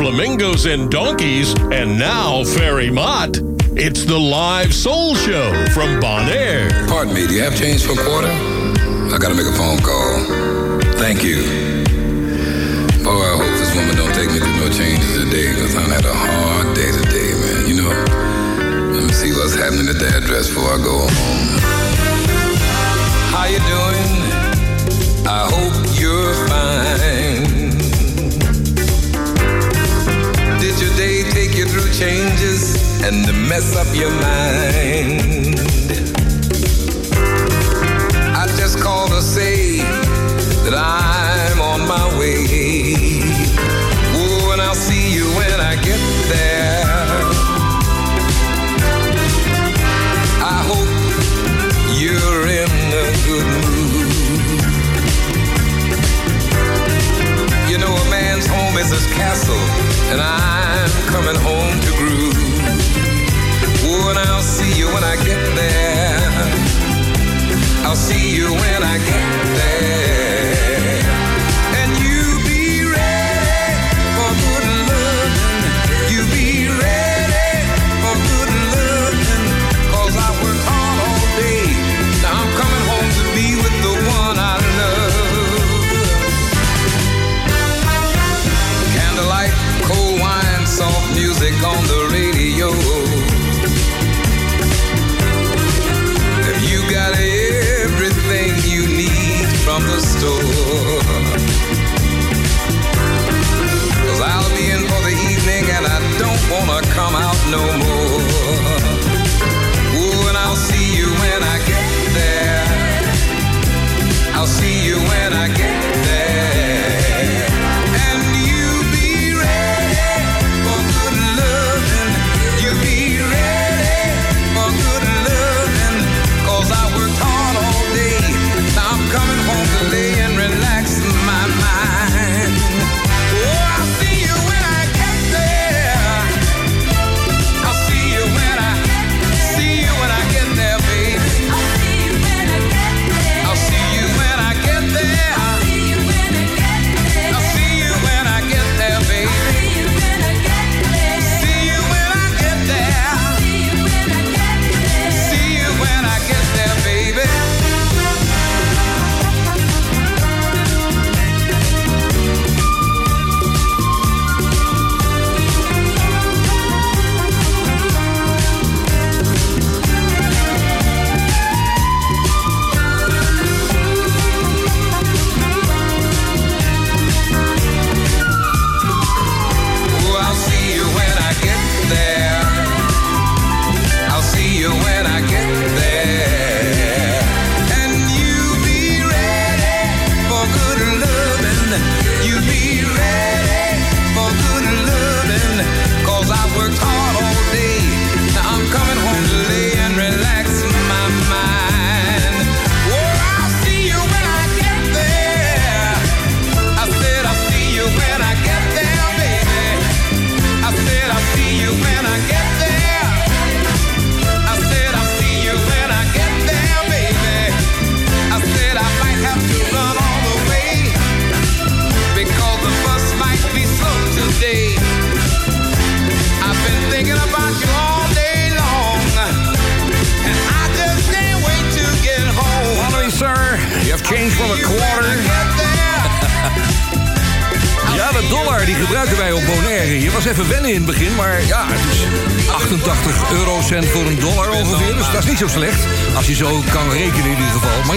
flamingos and donkeys, and now Ferry Mott. It's the live soul show from Bonaire. Pardon me, do you have change for a quarter? I gotta make a phone call. Thank you. Boy, I hope this woman don't take me changes today, because I had a hard day today, man. You know, let me see what's happening at the address before I go home. How you doing? I hope you're fine. Did your day take you through changes and mess up your mind. I just called to say that I'm on my way. Get there. I hope you're in a good mood. You know, a man's home is his castle, and I'm coming home to groove. Oh, and I'll see you when I get there. I'll see you when I get there. Store. Cause I'll be in for the evening and I don't wanna come out no more. Ooh, and I'll see you when I get there. I'll see you when I get zo slecht. Als je zo kan rekenen in ieder geval. Maar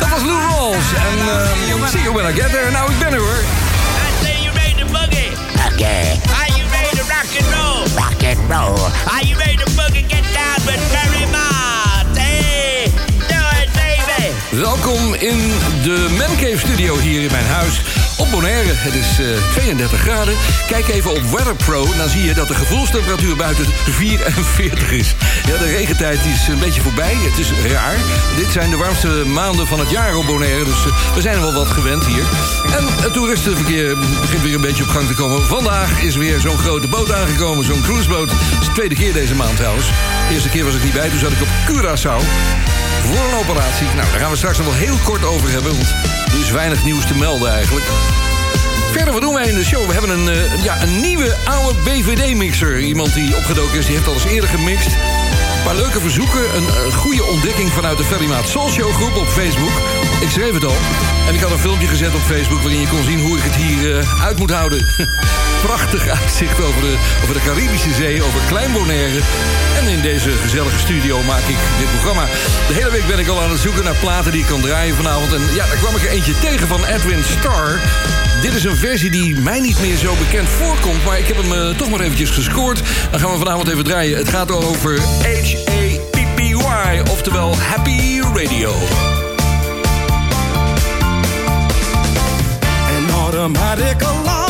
dat was Lou Rawls. En uh, see you when I get there. Nou, ik ben er hoor. I say you made the boogie. Okay. Are you made the rock and roll? Rock and roll. Are you made the boogie? Get down with Perry Hey, Do it, baby. Welkom in de Mancave Studio hier in mijn huis op Bonaire. Het is eh, 32 graden. Kijk even op WeatherPro dan zie je dat de gevoelstemperatuur buiten 44 is. Ja, de regentijd is een beetje voorbij. Het is raar. Dit zijn de warmste maanden van het jaar op Bonaire. Dus eh, we zijn wel wat gewend hier. En het toeristenverkeer begint weer een beetje op gang te komen. Vandaag is weer zo'n grote boot aangekomen. Zo'n cruiseboot. Het is de tweede keer deze maand trouwens. De eerste keer was ik niet bij, toen zat ik op Curaçao operatie. Nou, daar gaan we straks nog wel heel kort over hebben, want er is weinig nieuws te melden eigenlijk. Verder, wat doen wij in de show? We hebben een, uh, ja, een nieuwe oude BVD-mixer. Iemand die opgedoken is, die heeft al eens eerder gemixt. Een paar leuke verzoeken, een, een goede ontdekking vanuit de Ferrymaat Soul groep op Facebook. Ik schreef het al. En ik had een filmpje gezet op Facebook waarin je kon zien hoe ik het hier uh, uit moet houden. Prachtig uitzicht over de, over de Caribische Zee, over Klein Bonaire. En in deze gezellige studio maak ik dit programma. De hele week ben ik al aan het zoeken naar platen die ik kan draaien vanavond. En ja, daar kwam ik er eentje tegen van Edwin Starr. Dit is een versie die mij niet meer zo bekend voorkomt. Maar ik heb hem uh, toch maar eventjes gescoord. Dan gaan we vanavond even draaien. Het gaat over H-A-P-P-Y, oftewel Happy Radio. come, I take a.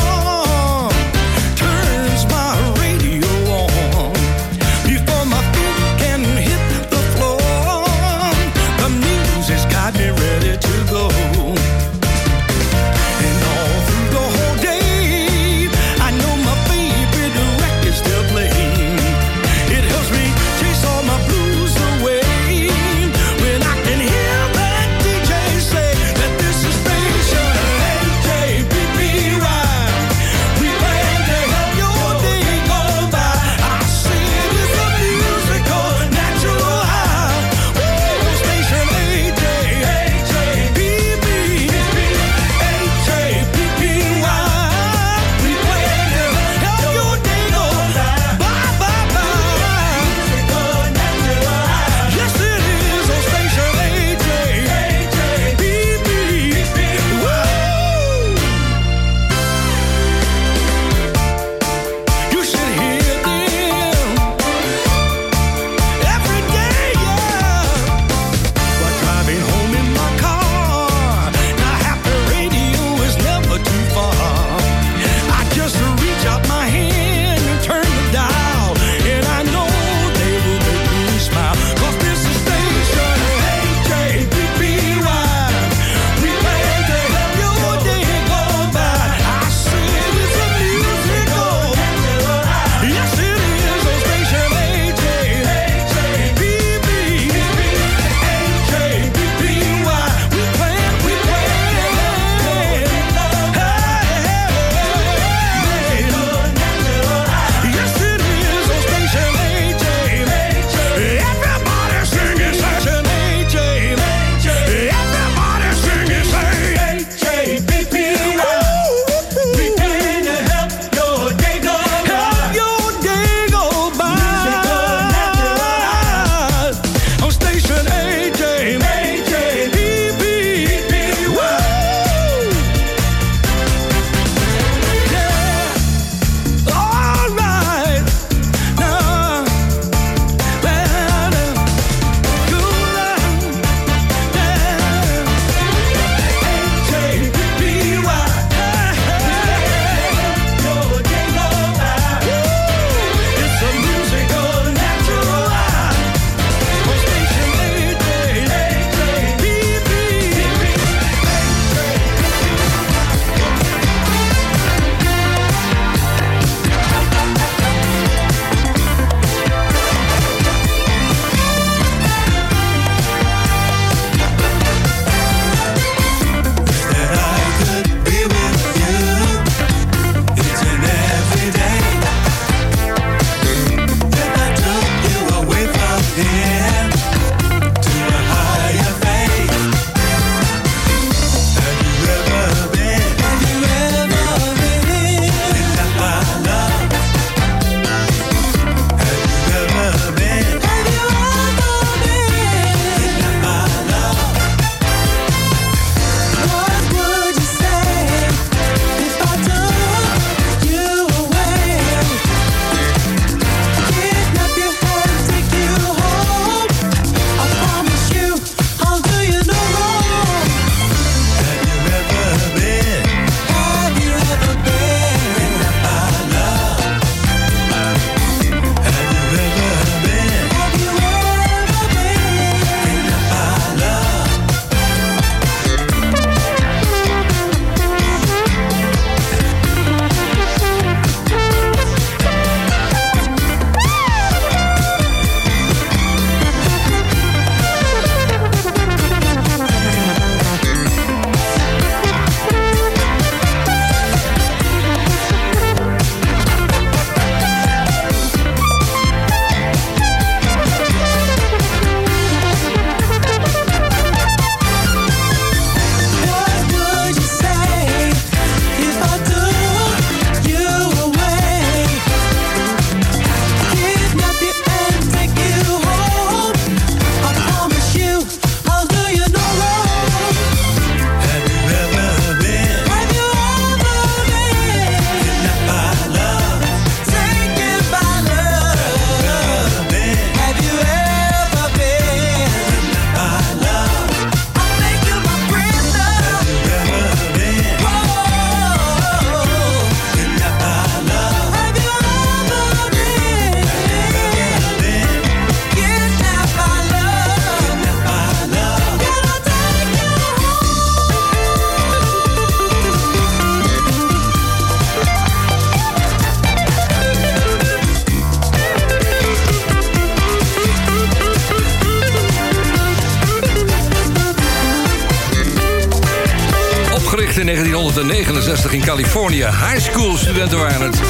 1969 in Californië. High school studenten waren het.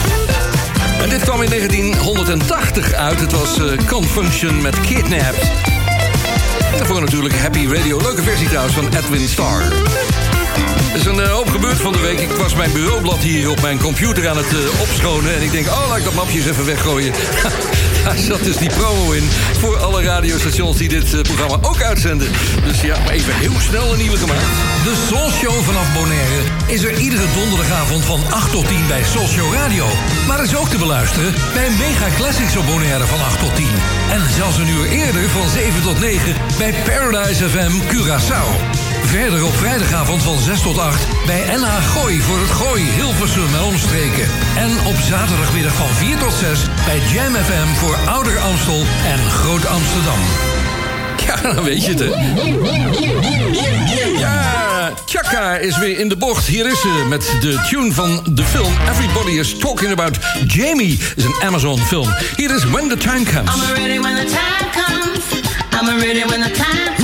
En dit kwam in 1980 uit. Het was uh, Confunction met Kidnapped. Daarvoor natuurlijk Happy Radio. Leuke versie trouwens van Edwin Starr. Er is een uh, hoop gebeurd van de week. Ik was mijn bureaublad hier op mijn computer aan het uh, opschonen. En ik denk, oh, laat ik dat mapje eens even weggooien. Daar zat dus die promo in voor alle radiostations die dit uh, programma ook uitzenden. Dus ja, maar even heel snel een nieuwe gemaakt. De Soul Show vanaf Bonaire is er iedere donderdagavond van 8 tot 10 bij Soul Show Radio. Maar is ook te beluisteren bij Mega Classics op Bonaire van 8 tot 10. En zelfs een uur eerder van 7 tot 9 bij Paradise FM Curaçao. Verder op vrijdagavond van 6 tot 8 bij NH Gooi voor het Gooi, Hilversum en omstreken. En op zaterdagmiddag van 4 tot 6 bij Jam FM voor Ouder Amstel en Groot Amsterdam. Ja, dan weet je het, hè. Ja, Chaka is weer in de bocht. Hier is ze met de tune van de film Everybody is Talking About Jamie. is een Amazon film. Hier is When the Time Comes. I'm ready when the time comes. I'm ready when the time comes.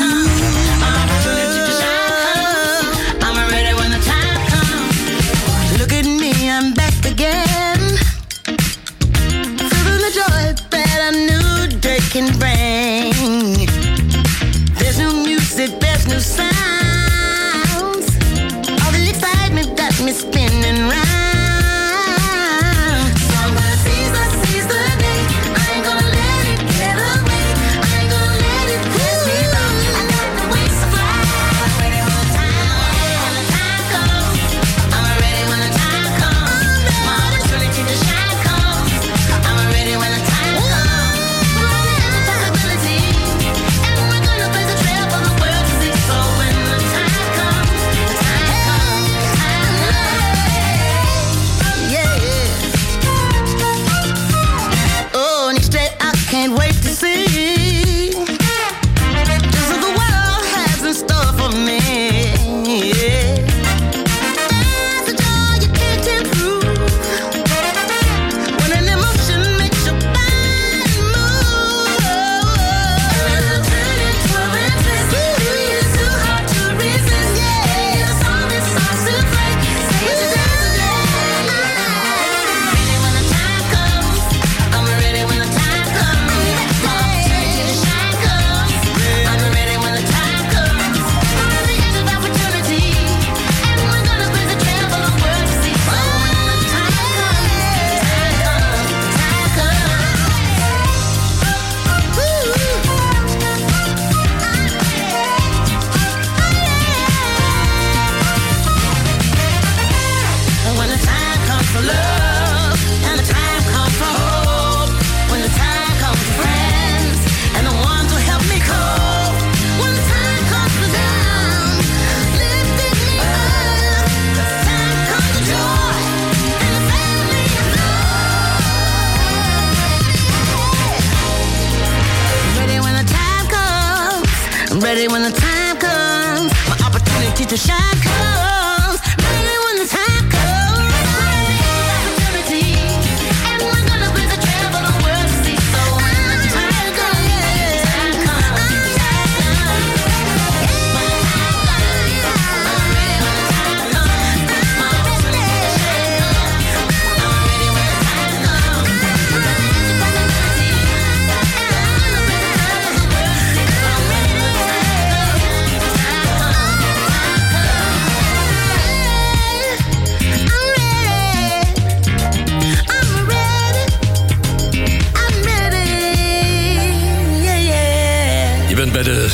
Comes, ready when the time comes, my opportunity to shine comes,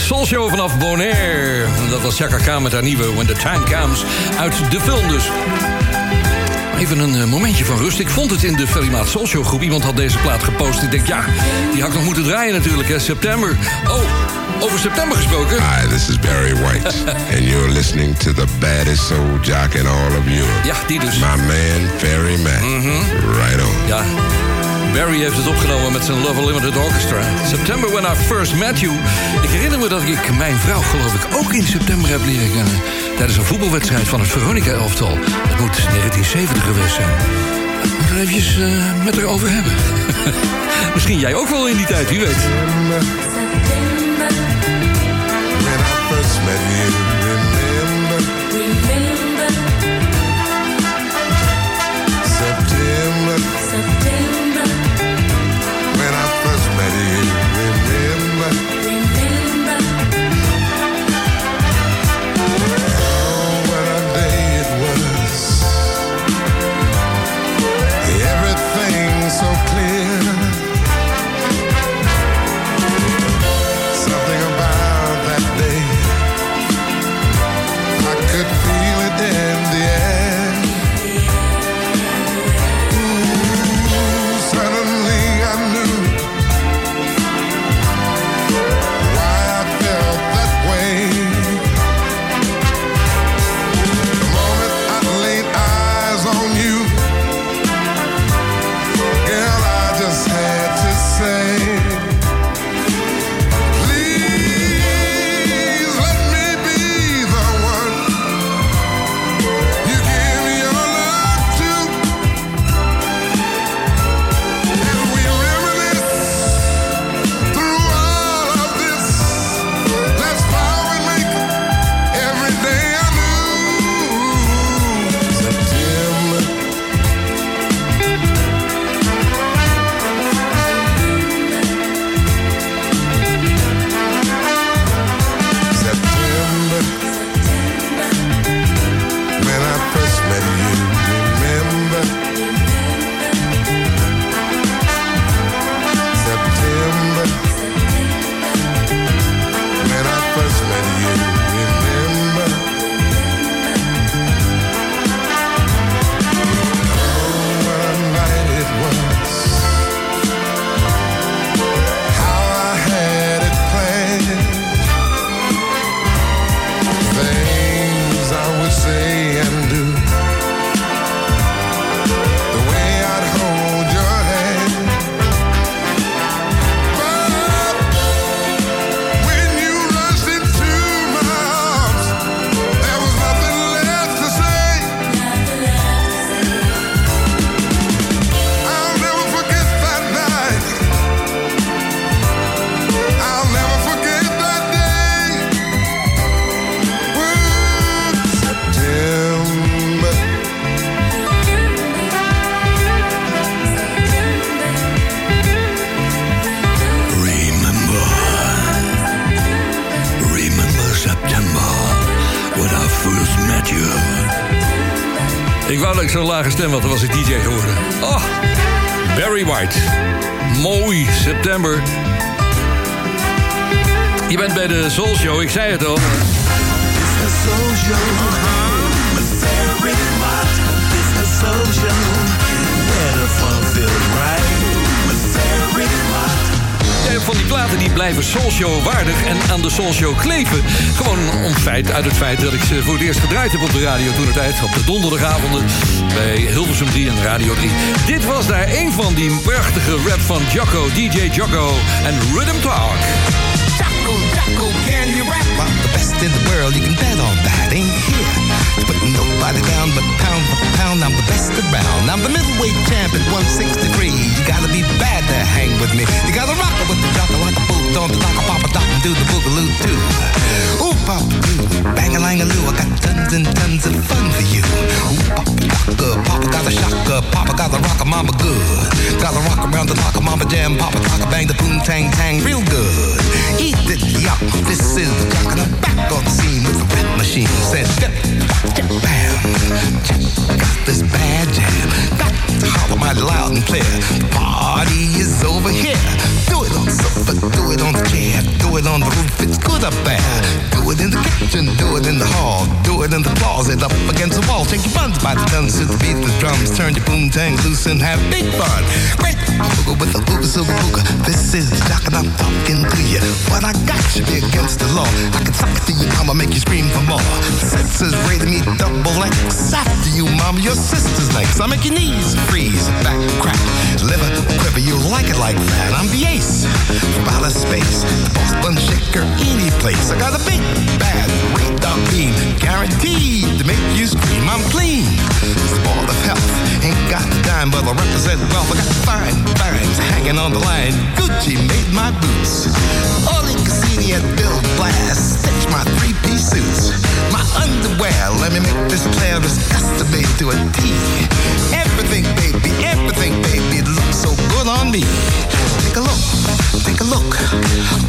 bent bij de Soul Show vanaf Bonaire. Dat was Chaka Khan met haar nieuwe When the Time Comes. Uit de film dus. Even een eh, momentje van rust. Ik vond het in de Ferrymaat Soul Show groep. Iemand had deze plaat gepost. Ik denk, ja, die had ik nog moeten draaien natuurlijk. Hè. September. Oh, over september gesproken. Hi, this is Barry White, and you're listening to the baddest soul jock in all of Europe. Ja, die dus. My man, Ferry Mac. Right on. Ja, Barry heeft het opgenomen met zijn Love Limited Orchestra. September when I first met you. Ik herinner me dat ik mijn vrouw geloof ik ook in september heb leren kennen. Tijdens een voetbalwedstrijd van het Veronica-elftal. Het moet 1970 geweest zijn. Ik moet er eventjes met haar over hebben. Misschien jij ook wel in die tijd, wie weet. When I first met you, lage stem had, dan was ik DJ geworden. Oh, Barry White. Mooi, september. Je bent bij de Soul Show, ik zei het al. Jij hebt van die platen die blijven Soulshow waardig en aan de Soulshow kleven. Gewoon om feit, uit het feit dat ik ze voor het eerst gedraaid heb op de radio toen de tijd. Op de donderdagavonden bij Hilversum 3 en Radio 3. Dit was daar een van die prachtige rap van Jocko, DJ Jocko en Rhythm Talk. Jocko, Jocko, can you rap? I'm the best in the world, you can bet on that. Ain't here nobody down, but pound for pound, I'm the best around. I'm the middleweight champ at 163. You gotta be bad to hang with me. You gotta rock it with the jocko like a boot on the dock, pop a dock and do the boogaloo too. Ooh, pop doo, bang a lang a loo. I got tons and tons of fun for you. Ooh, pop docka, papa got a shocker, papa got a rocker, mama good. Gotta rock around the locker, mama jam, papa talker, bang the boom tang tang real good. Eat it, yuck. This is the jock and I'm back on the scene with the rhythm machine. Said, bam. Got this bad jam. Got to holler mighty loud and clear. The party is over here. Do it on the sofa, do it on the chair, do it on the roof. It's good up there. Do it in the kitchen, do it in the hall, do it in the closet, up against the wall. Take your buns by the tons to the beat, the drums. Turn your boom tang loose and have big fun. Great booga with the booga silver booga. This is jock and I'm talking to you. What I got should be against the law. I can suck it to you, mama, make you scream for more. Senses rated me double X. After you, mama, your sister's next. I make your knees freeze, back crack, liver quiver. You like it like that. I'm the ace from outer space, the boss bun shaker, any place. I got a big bad radar beam, guaranteed to make you scream. I'm clean, it's the ball of health. Ain't got a dime, but I represent wealth. I got fine finds hanging on the line. Gucci made my boots. Oli Cassini at Bill Blast stitch my three-piece suits. My underwear, let me make this clear, is made to a T. Everything, baby, everything, baby, looks so good on me. Take a look, take a look.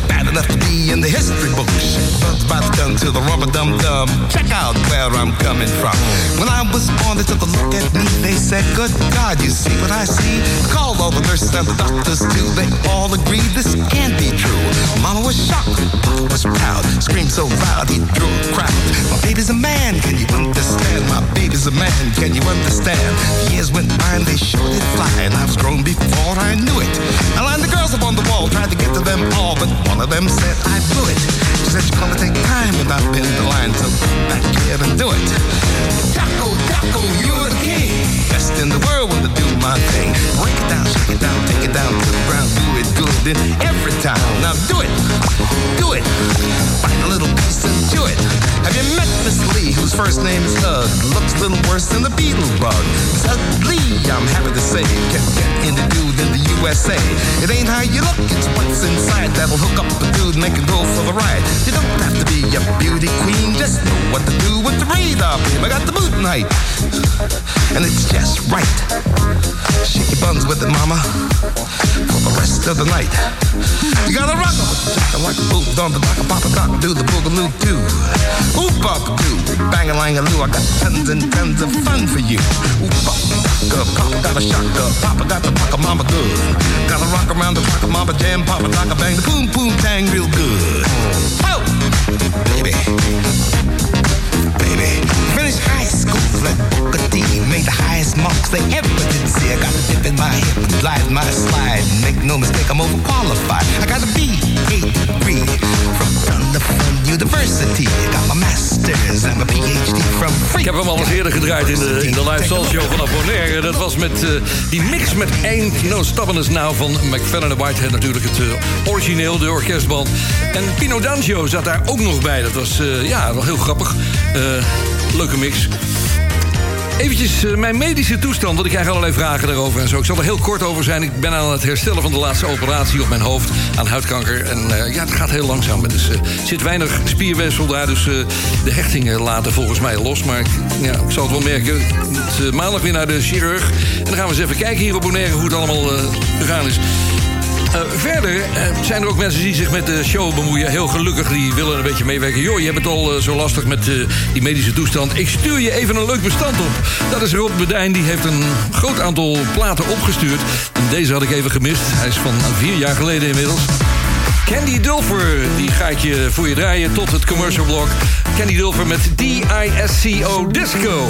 Bad enough to be in the history books. Bugs by the gun to the rubber dum dum. Check out where I'm coming from. When I was born, they took a look at me. They said, Good God, you see what I see? Called all the nurses and the doctors too. They all agreed this can't be true. Mama was shocked, Papa was proud. Screamed so loud he drew a crowd. My baby's a man, can you understand? My baby's a man, can you understand? The years went by and they showed it fly, and I was grown before I knew it. I lined the girls up on the wall, tried to get to them all, but one of them said I blew it. She said you're gonna take time when I pin the line, so back here and do it. Jocko, Jocko, you're the king. Best in the world when to do my thing. Break it down, shake it down, take it down to the ground, do it good in first name is Hug? Looks a little worse than the beetle bug. It's ugly, I'm happy to say. Can get into dude in the USA. It ain't how you look, it's what's inside that'll hook up a dude make him go for the ride. You don't have to be a beauty queen, just know what to do with the radar beam. I got the boot night, and it's just right. Shake your buns with it, mama, for the rest of the night. You gotta rock 'em the jacket like a boot on the dock, pop a dock, do the boogaloo too. Oop, pop, do, bang a lang a. I got tons and tons of fun for you. Oop, pop, docka, papa got a shocker, papa got the rocker, mama good. Gotta rock around the rocker, mama jam, papa docka, bang the boom, boom, tang real good. Oh, baby baby. Finished high school at Booker T. Made the highest marks they ever did see. I got a dip in my hip glide my slide. Make no mistake, I'm overqualified. I got a B.A. degree from Thunder Fun University. Got my master's and my PhD from free. Ik heb hem al eens eerder gedraaid in de, in de live soul show van Bonaire. Dat was met uh, die mix met Ain't No Stubbornness Now van McFadden en Whitehead. Natuurlijk het uh, origineel, de orkestband. En Pino D'Angio zat daar ook nog bij. Dat was uh, ja, wel heel grappig. leuke mix. Eventjes uh, mijn medische toestand, want ik krijg allerlei vragen daarover en zo. Ik zal er heel kort over zijn. Ik ben aan het herstellen van de laatste operatie op mijn hoofd aan huidkanker. En uh, ja, het gaat heel langzaam. Er dus, uh, zit weinig spierwissel daar, dus de hechtingen laten volgens mij los. Maar ik, ja, ik zal het wel merken. maandag weer naar de chirurg. En dan gaan we eens even kijken hier op Bonaire hoe het allemaal gegaan is. Eh, verder eh, zijn er ook mensen die zich met de show bemoeien. Heel gelukkig, die willen een beetje meewerken. Joh, je hebt het al eh, zo lastig met die medische toestand. Ik stuur je even een leuk bestand op. Dat is Rob Bedijn, die heeft een groot aantal platen opgestuurd. Deze had ik even gemist. Hij is van vier jaar geleden inmiddels. Candy Dulfer, die ga ik je voor je draaien tot het commercial block. Candy Dulfer met D-I-S-C-O Disco.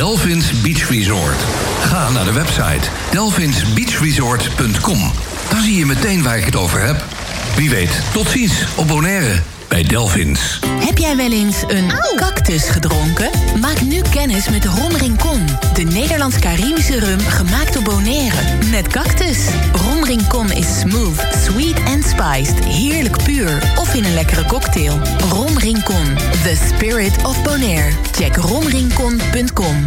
Delphins Beach Resort. Ga naar de website delphinsbeachresort.com. Dan zie je meteen waar ik het over heb. Wie weet, tot ziens op Bonaire bij Delphins. Heb jij wel eens een cactus gedronken? Maak nu kennis met Ron Rincon. De Nederlands-Caribische rum gemaakt door Bonaire. Met cactus. Ron Rincon is smooth, sweet en spiced. Heerlijk puur. Of in een lekkere cocktail. Ron Rincon. The spirit of Bonaire. Check ronrincon.com.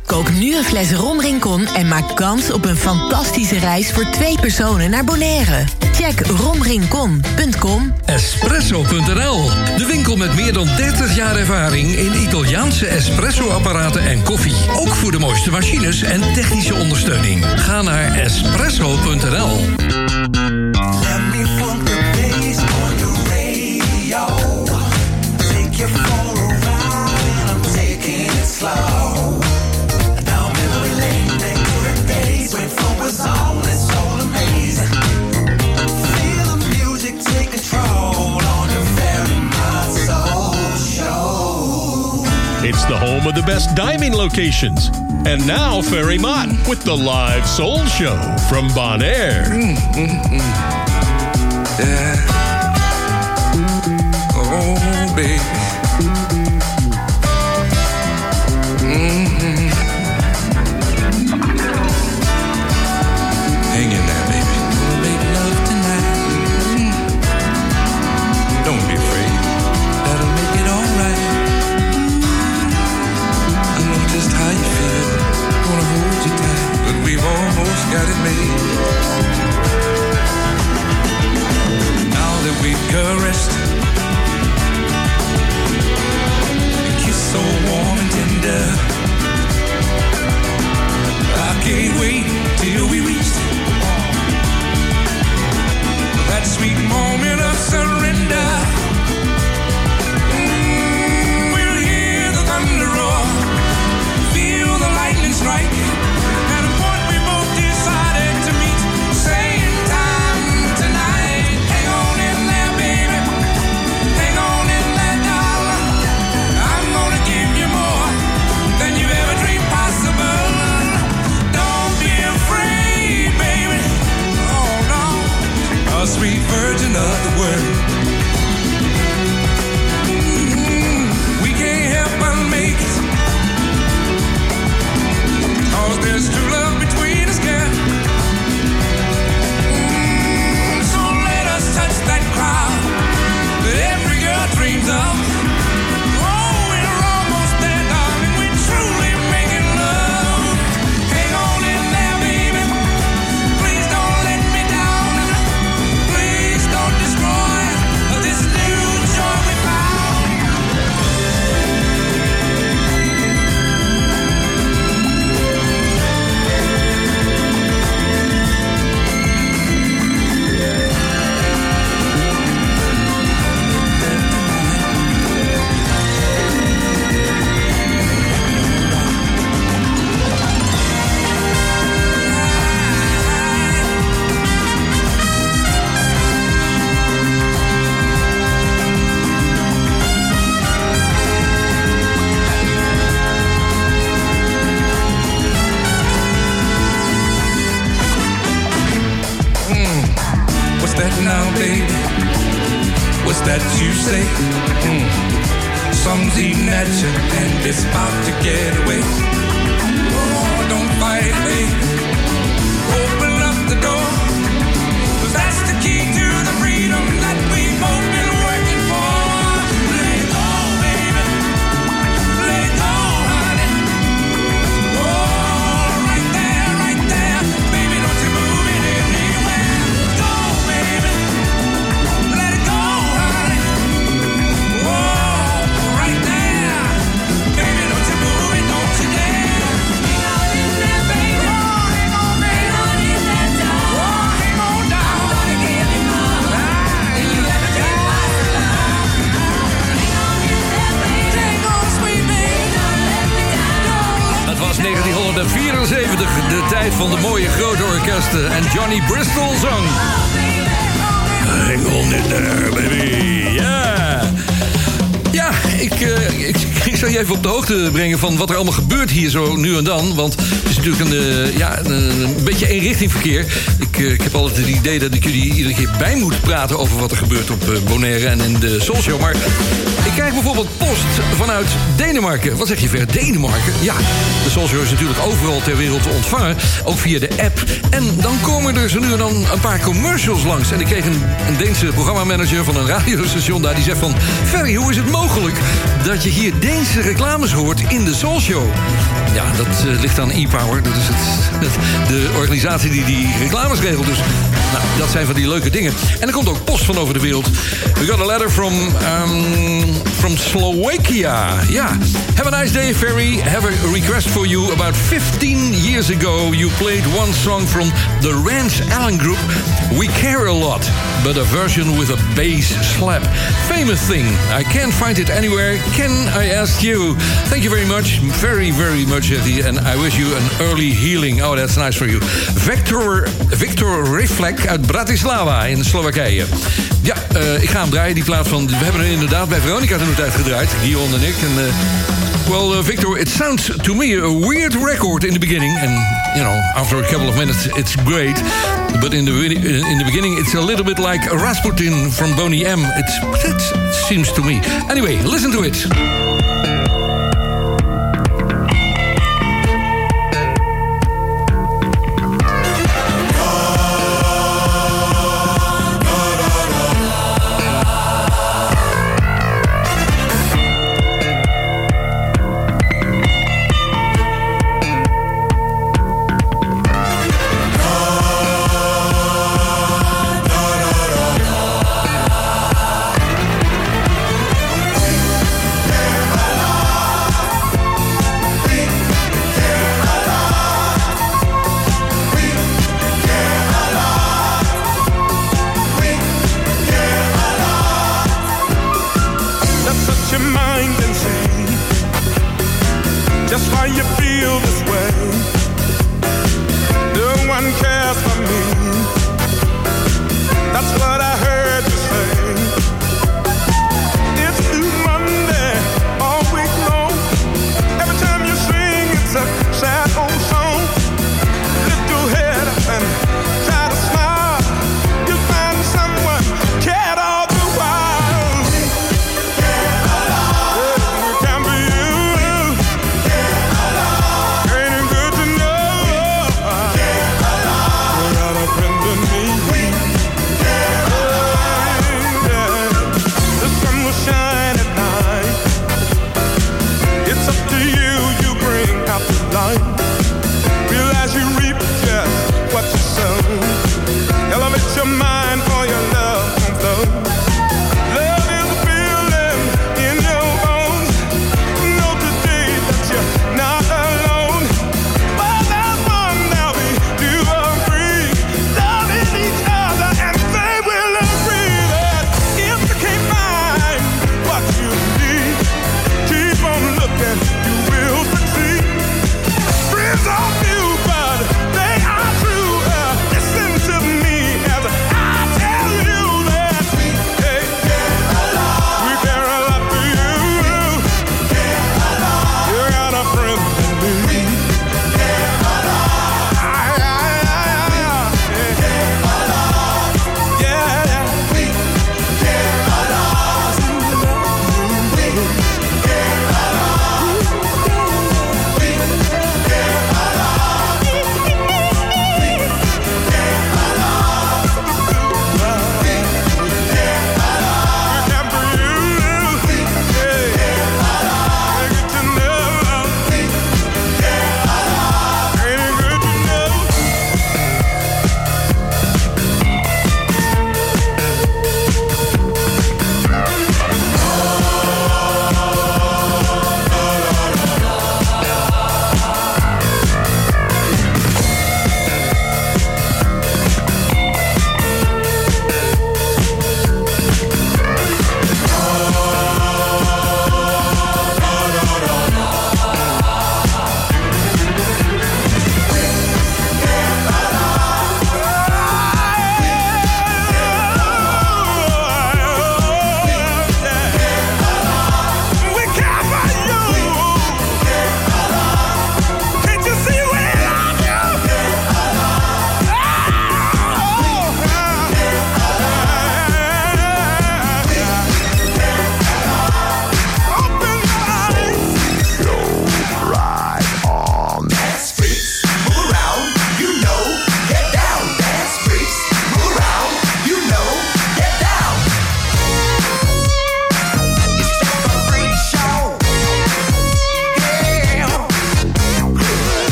Kook nu een fles Ron Rincon en maak kans op een fantastische reis voor twee personen naar Bonaire. Check romrincon.com. Espresso.nl, de winkel met meer dan 30 jaar ervaring in Italiaanse espresso-apparaten en koffie. Ook voor de mooiste machines en technische ondersteuning. Ga naar espresso.nl. The best diving locations. And now, Ferry Mott with the live soul show from Bonaire. Mm, mm, mm, yeah. Oh, baby. En Johnny Bristol zong. Hang on in there, baby. Ja. Ik, eh, ik, zal je even op de hoogte brengen van wat er allemaal gebeurt hier zo nu en dan. Want het is natuurlijk een, eh, ja, een, een beetje eenrichtingverkeer. Ik, eh, ik heb altijd het idee dat ik jullie iedere keer bij moet praten over wat er gebeurt op Bonaire en in de Soulshow. Maar ik krijg bijvoorbeeld post vanuit Denemarken. Wat zeg je ver? Denemarken? Ja, de Soulshow is natuurlijk overal ter wereld te ontvangen. Ook via de app. En dan komen er zo nu en dan een paar commercials langs. En ik kreeg een, een Deense programmamanager van een radiostation daar. Die zegt van... Ferry, hoe is het mogelijk dat je hier Deense reclames hoort in de Soulshow? Ja, dat eh, ligt aan e-power. Dat is het, het- de organisatie die die reclames regelt. Dus nou, dat zijn van die leuke dingen. En er komt ook post van over de wereld. We got a letter from, um, from Slovakia. Ja. Have a nice day, Ferry. Have a request for you. About 15 years ago, you played one song from the Rance Allen Group. We care a lot, but a version with a bass slap. Famous thing. I can't find it anywhere. Can I ask you? Thank you very much. Very, very much, Eddie. And I wish you an early healing. Oh, that's nice for you. Victor, Victor Riflek uit Bratislava in Slowakije. Ja, eh, ik ga hem draaien, die plaat van... We hebben er inderdaad bij Veronica toen tijd gedraaid. Dion en ik. En, eh, well, uh, Victor, it sounds to me a weird record in the beginning. And, you know, after a couple of minutes, it's great. But in the, in the beginning, it's a little bit like Rasputin from Boney M. It's, it seems to me. Anyway, listen to it.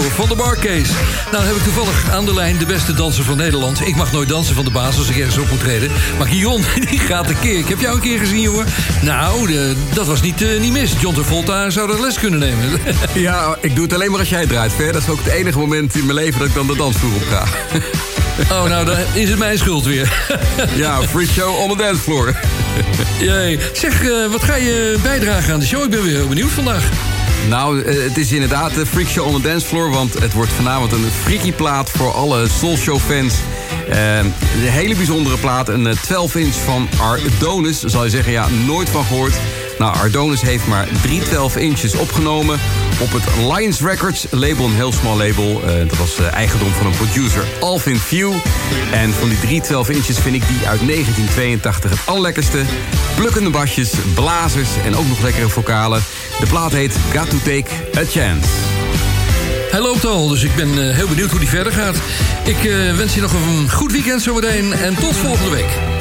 Van de Barcase. Nou heb ik toevallig aan de lijn de beste danser van Nederland. Ik mag nooit dansen van de baas als ik ergens op moet treden. Maar Guillaume, die gaat een keer. Ik heb jou een keer gezien, jongen. Nou, de, dat was niet, uh, niet mis. John Travolta zou dat les kunnen nemen. ja, ik doe het alleen maar als jij draait, Ver. Dat is ook het enige moment in mijn leven dat ik dan de dansvloer op ga. Oh, nou, dan is het mijn schuld weer. ja, free show on the dance floor. Jee. Zeg, uh, wat ga je bijdragen aan de show? Ik ben weer heel benieuwd vandaag. Nou, uh, het is inderdaad de Freak Show on the Dance Floor... want het wordt vanavond een freaky plaat voor alle Soul Show fans... Uh, een hele bijzondere plaat, een 12-inch van Ardonis. Zal je zeggen, ja, nooit van gehoord. Nou, Ardonis heeft maar drie 12 inches opgenomen op het Lions Records label, een heel small label. Uh, dat was eigendom van een producer, Alvin Few. En van die drie 12 inches vind ik die uit 1982 het allerlekkerste. Plukkende basjes, blazers en ook nog lekkere vocalen. De plaat heet Got to Take a Chance. Hij loopt al, dus ik ben uh, heel benieuwd hoe die verder gaat. Ik wens je nog een goed weekend zometeen en tot volgende week.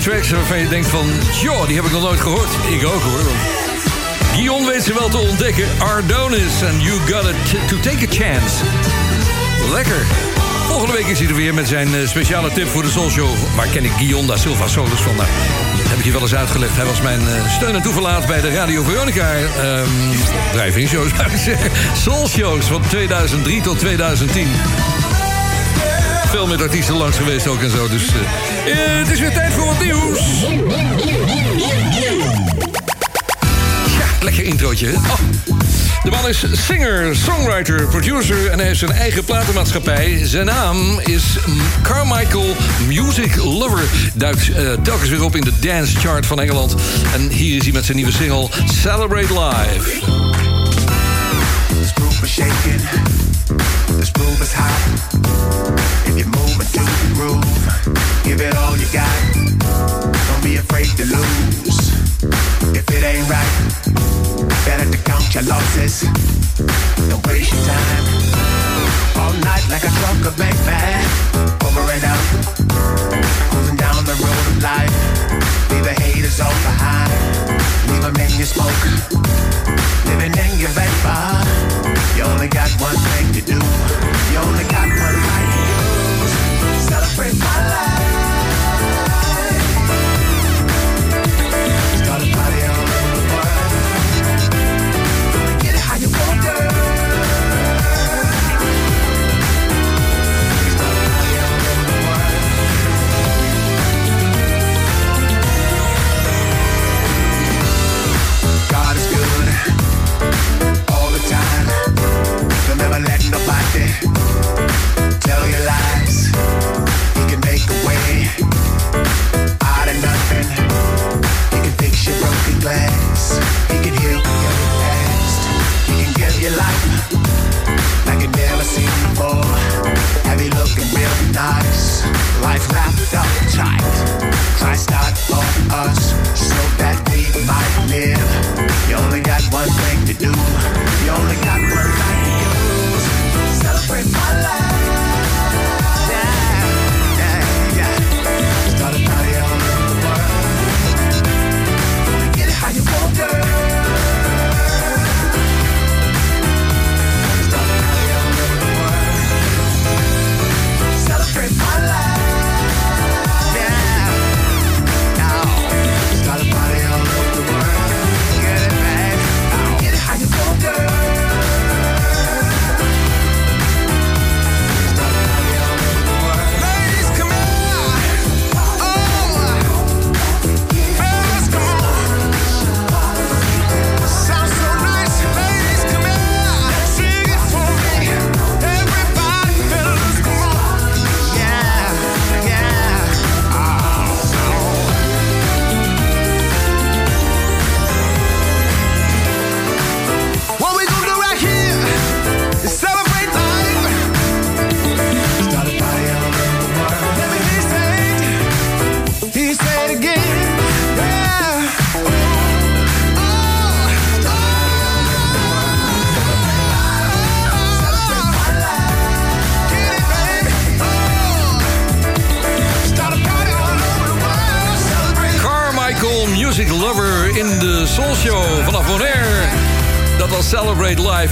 Tracks waarvan je denkt van... joh, die heb ik nog nooit gehoord. Ik ook hoor. Guillaume weet ze wel te ontdekken. Ardonis and You Got It To Take A Chance. Lekker. Volgende week is hij er weer met zijn eh, speciale tip voor de Soul Show. Waar ken ik Guillaume da Silva Solis van? Nou, heb ik je wel eens uitgelegd. Hij was mijn eh, steun en toeverlaat bij de Radio Veronica... drive-in shows, zou ik zeggen. Soul Shows van 2003 tot 2010 veel met artiesten langs geweest ook en zo. Dus eh, eh, het is weer tijd voor wat nieuws. Lekker introotje. Oh. De man is singer, songwriter, producer en hij heeft zijn eigen platenmaatschappij. Zijn naam is Carmichael Music Lover. Duikt eh, telkens weer op in de dance chart van Engeland. En hier is hij met zijn nieuwe single Celebrate Live. This is shaking. This is. If moving to the groove, give it all you got. Don't be afraid to lose. If it ain't right, better to count your losses. Don't waste your time. All night like a trucker, baby. Over and out. Cruising down the road of life. Leave the haters all behind. Leave smoke. Living in your vapor. You only got one thing to do. You only got one life to lose. Celebrate my life.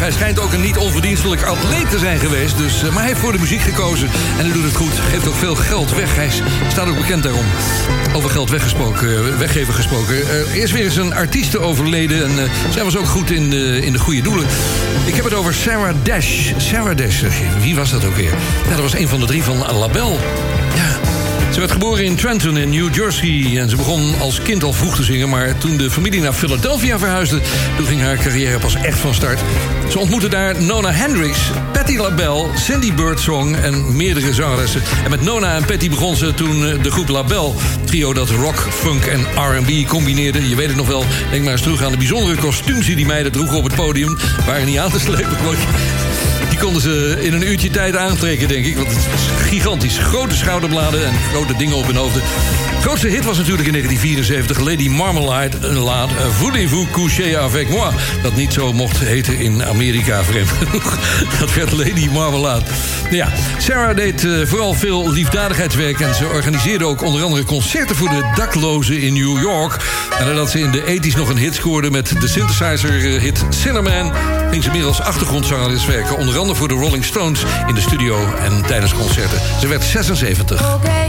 Hij schijnt ook een niet onverdienstelijk atleet te zijn geweest. Dus, eh, maar hij heeft voor de muziek gekozen. En hij doet het goed. Geeft ook veel geld weg. Hij staat ook bekend daarom. Over geld weggesproken, eh, weggeven gesproken. Eh, eerst weer eens een artieste overleden. En zij was ook goed in de, in de goede doelen. Ik heb het over Sarah Dash. Sarah Dash. Wie was dat ook weer? Ja, dat was een van de drie van Label. Ze werd geboren in Trenton in New Jersey en ze begon als kind al vroeg te zingen, maar toen de familie naar Philadelphia verhuisde, toen ging haar carrière pas echt van start. Ze ontmoette daar Nona Hendricks, Patti LaBelle, Cindy Birdsong en meerdere zangeressen. En met Nona en Patti begon ze toen eh, de groep LaBelle, trio dat rock, funk en R&B combineerde. Je weet het nog wel, denk maar eens terug aan de bijzondere kostuums die die meiden droegen op het podium. Waren niet aan te slepen. Die konden ze in een uurtje tijd aantrekken, denk ik. Want het is gigantisch. Grote schouderbladen en grote dingen op hun hoofden. Grootste hit was natuurlijk in 1974 Lady Marmalade, laat uh, Voulez-vous coucher avec moi? Dat niet zo mocht heten in Amerika, vreemd genoeg. Dat werd Lady Marmalade. Ja, Sarah deed uh, vooral veel liefdadigheidswerk... en ze organiseerde ook onder andere concerten voor de daklozen in New York. En nadat ze in de 80s nog een hit scoorde met de synthesizer-hit Cinnamon... ging ze meer als achtergrondzangeres werken. Onder andere voor de Rolling Stones in de studio en tijdens concerten. Ze werd 76. Okay,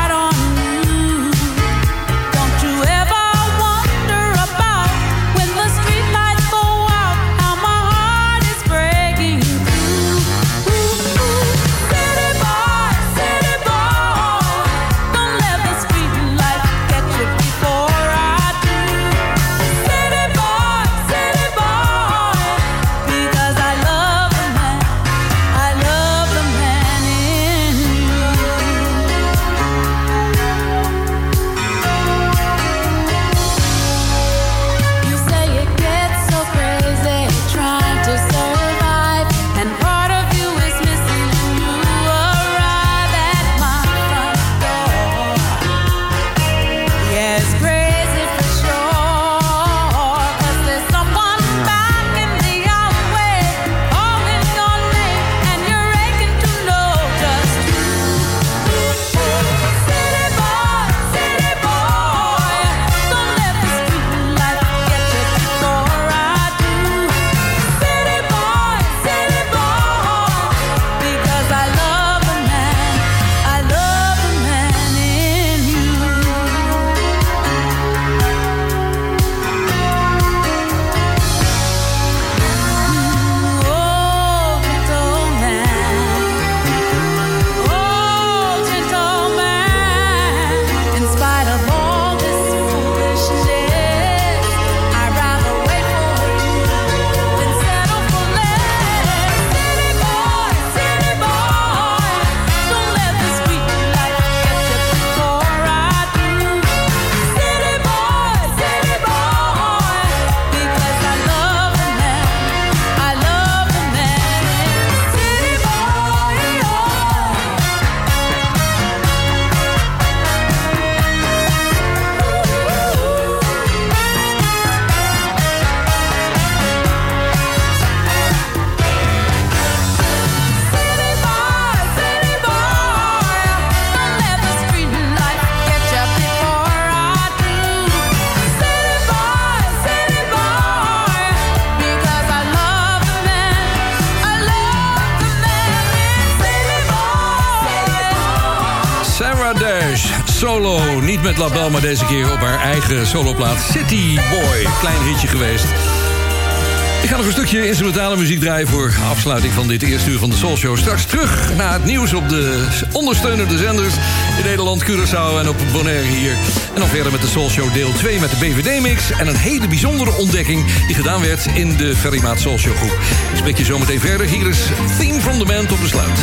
Label, maar deze keer op haar eigen soloplaat City Boy. Klein hitje geweest. Ik ga nog een stukje instrumentale muziek draaien... voor afsluiting van dit eerste uur van de Soul Show. Straks terug naar het nieuws op de ondersteunende zenders... in Nederland, Curaçao en op Bonaire hier. En dan verder met de Soul Show deel 2 met de BVD-mix... en een hele bijzondere ontdekking die gedaan werd in de Ferrymaat Soul Show groep. Ik spreek je zo meteen verder. Hier is Theme from the Band op besluit.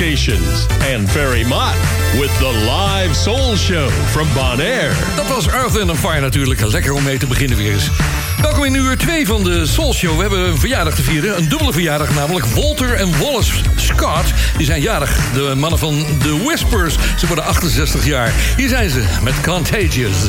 En and Very Much with the live soul show from Bonaire. Dat was Earth and Fire natuurlijk. Lekker om mee te beginnen weer eens. Welkom in uur 2 van de Soul Show. We hebben een verjaardag te vieren. Een dubbele verjaardag, namelijk Walter en Wallace Scott. Die zijn jarig. De mannen van The Whispers. Ze worden 68 jaar. Hier zijn ze met Contagious.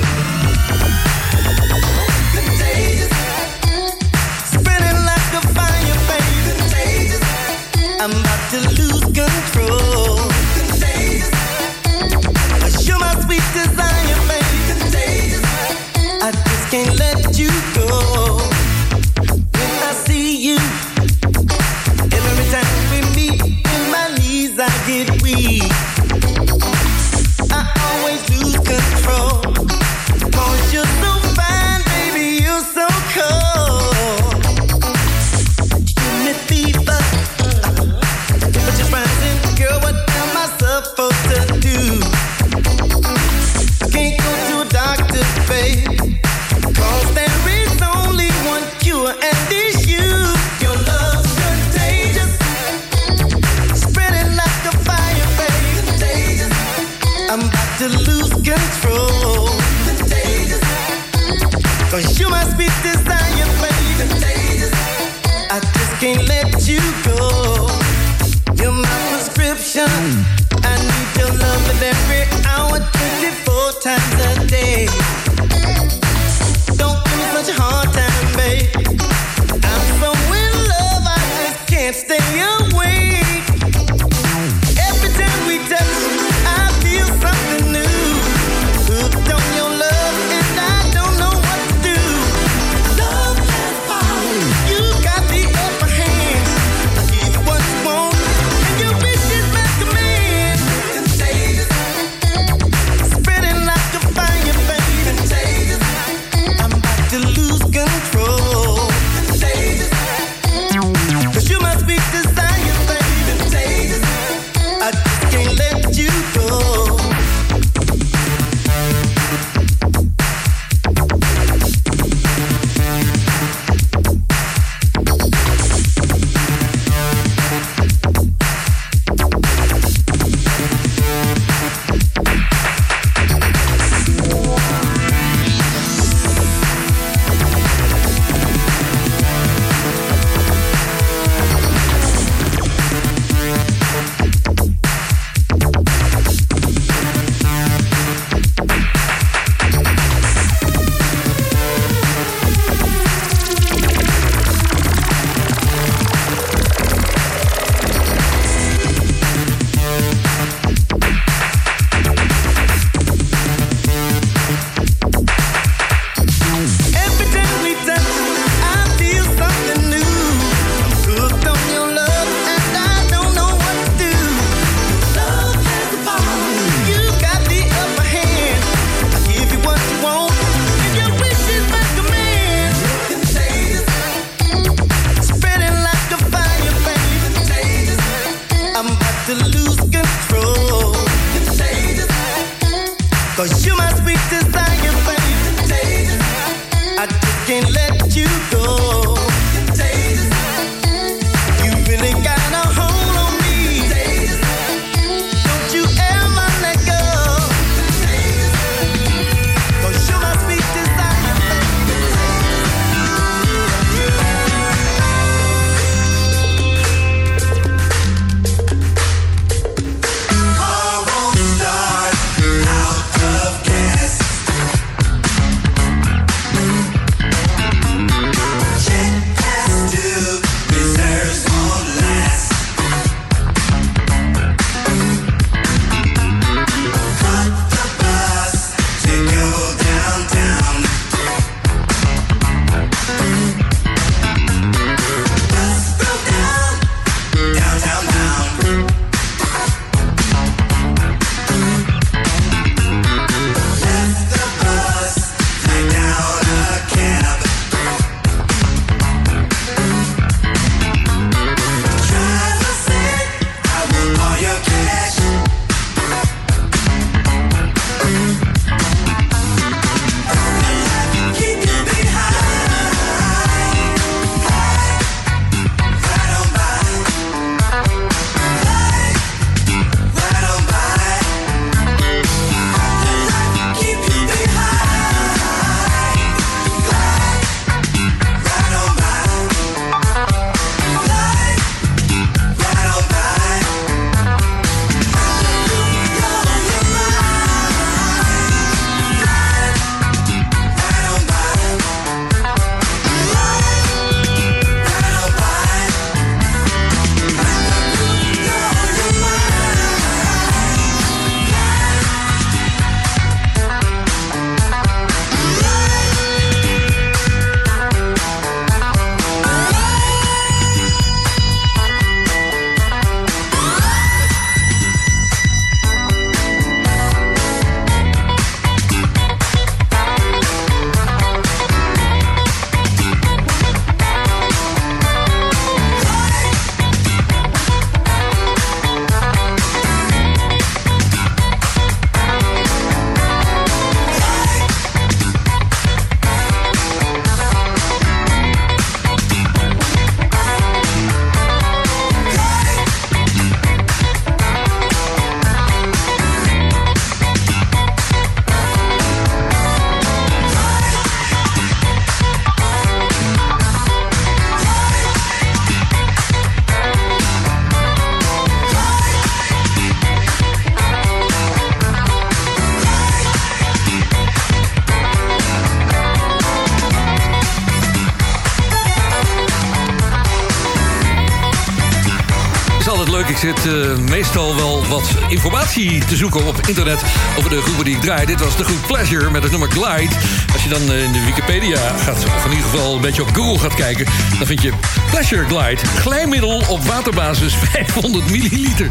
Zit eh, meestal wel wat informatie te zoeken op internet over de groepen die ik draai. Dit was de groep Pleasure met het nummer Glide. Als je dan eh, in de Wikipedia gaat, of in ieder geval een beetje op Google gaat kijken... dan vind je Pleasure Glide. Glijmiddel op waterbasis 500 milliliter.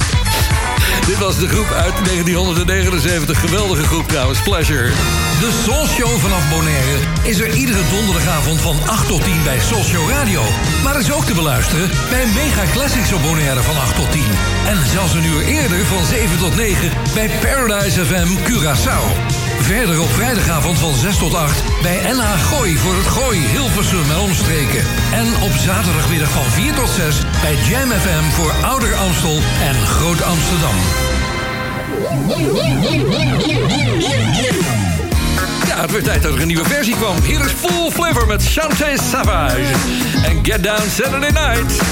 Dit was de groep uit 1979. Geweldige groep trouwens, Pleasure. De Soul Show vanaf Bonaire is er iedere donderdagavond van 8 tot 10 bij Soul Show Radio. Maar is ook te beluisteren bij Mega Classics op Bonaire van 8 tot 10. En zelfs een uur eerder van 7 tot 9 bij Paradise FM Curaçao. Verder op vrijdagavond van 6 tot 8 bij NH Gooi voor het Gooi, Hilversum en omstreken. En op zaterdagmiddag van 4 tot 6 bij Jam FM voor Ouder Amstel en Groot Amsterdam. Ja, het werd tijd dat er een nieuwe versie kwam. Hier is Full Flavor met Chante Savage. En Get Down Saturday Night.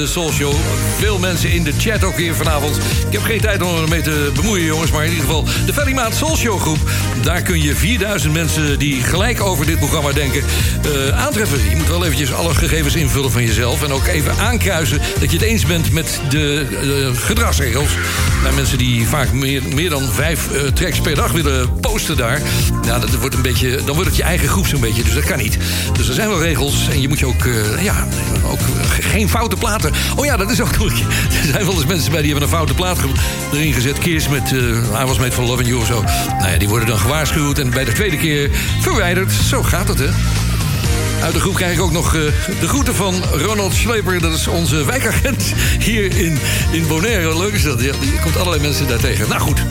De Soul Show. Veel mensen in de chat ook hier vanavond. Ik heb geen tijd om ermee te bemoeien, jongens. Maar in ieder geval de Ferry Maat Soul Show groep. Daar kun je 4000 mensen die gelijk over dit programma denken eh, aantreffen. Je moet wel eventjes alle gegevens invullen van jezelf. En ook even aankruisen dat je het eens bent met de eh, gedragsregels. Bij mensen die vaak meer, meer dan vijf eh, tracks per dag willen posten daar. Nou, dat wordt een beetje, dan wordt het je eigen groep zo'n beetje. Dus dat kan niet. Dus er zijn wel regels. En je moet je ook, ja, ook geen foute platen. Oh ja, dat is ook nog. Er zijn wel eens mensen bij die hebben een foute plaat erin gezet. Keers met uh, I Was Made for Loving You of zo. Nou ja, die worden dan gewaarschuwd. En bij de tweede keer verwijderd. Zo gaat het, hè? Uit de groep krijg ik ook nog eh, de groeten van Ronald Sleper. Dat is onze wijkagent hier in, in Bonaire. Leuk is dat. Die komt allerlei mensen daar tegen. Nou goed.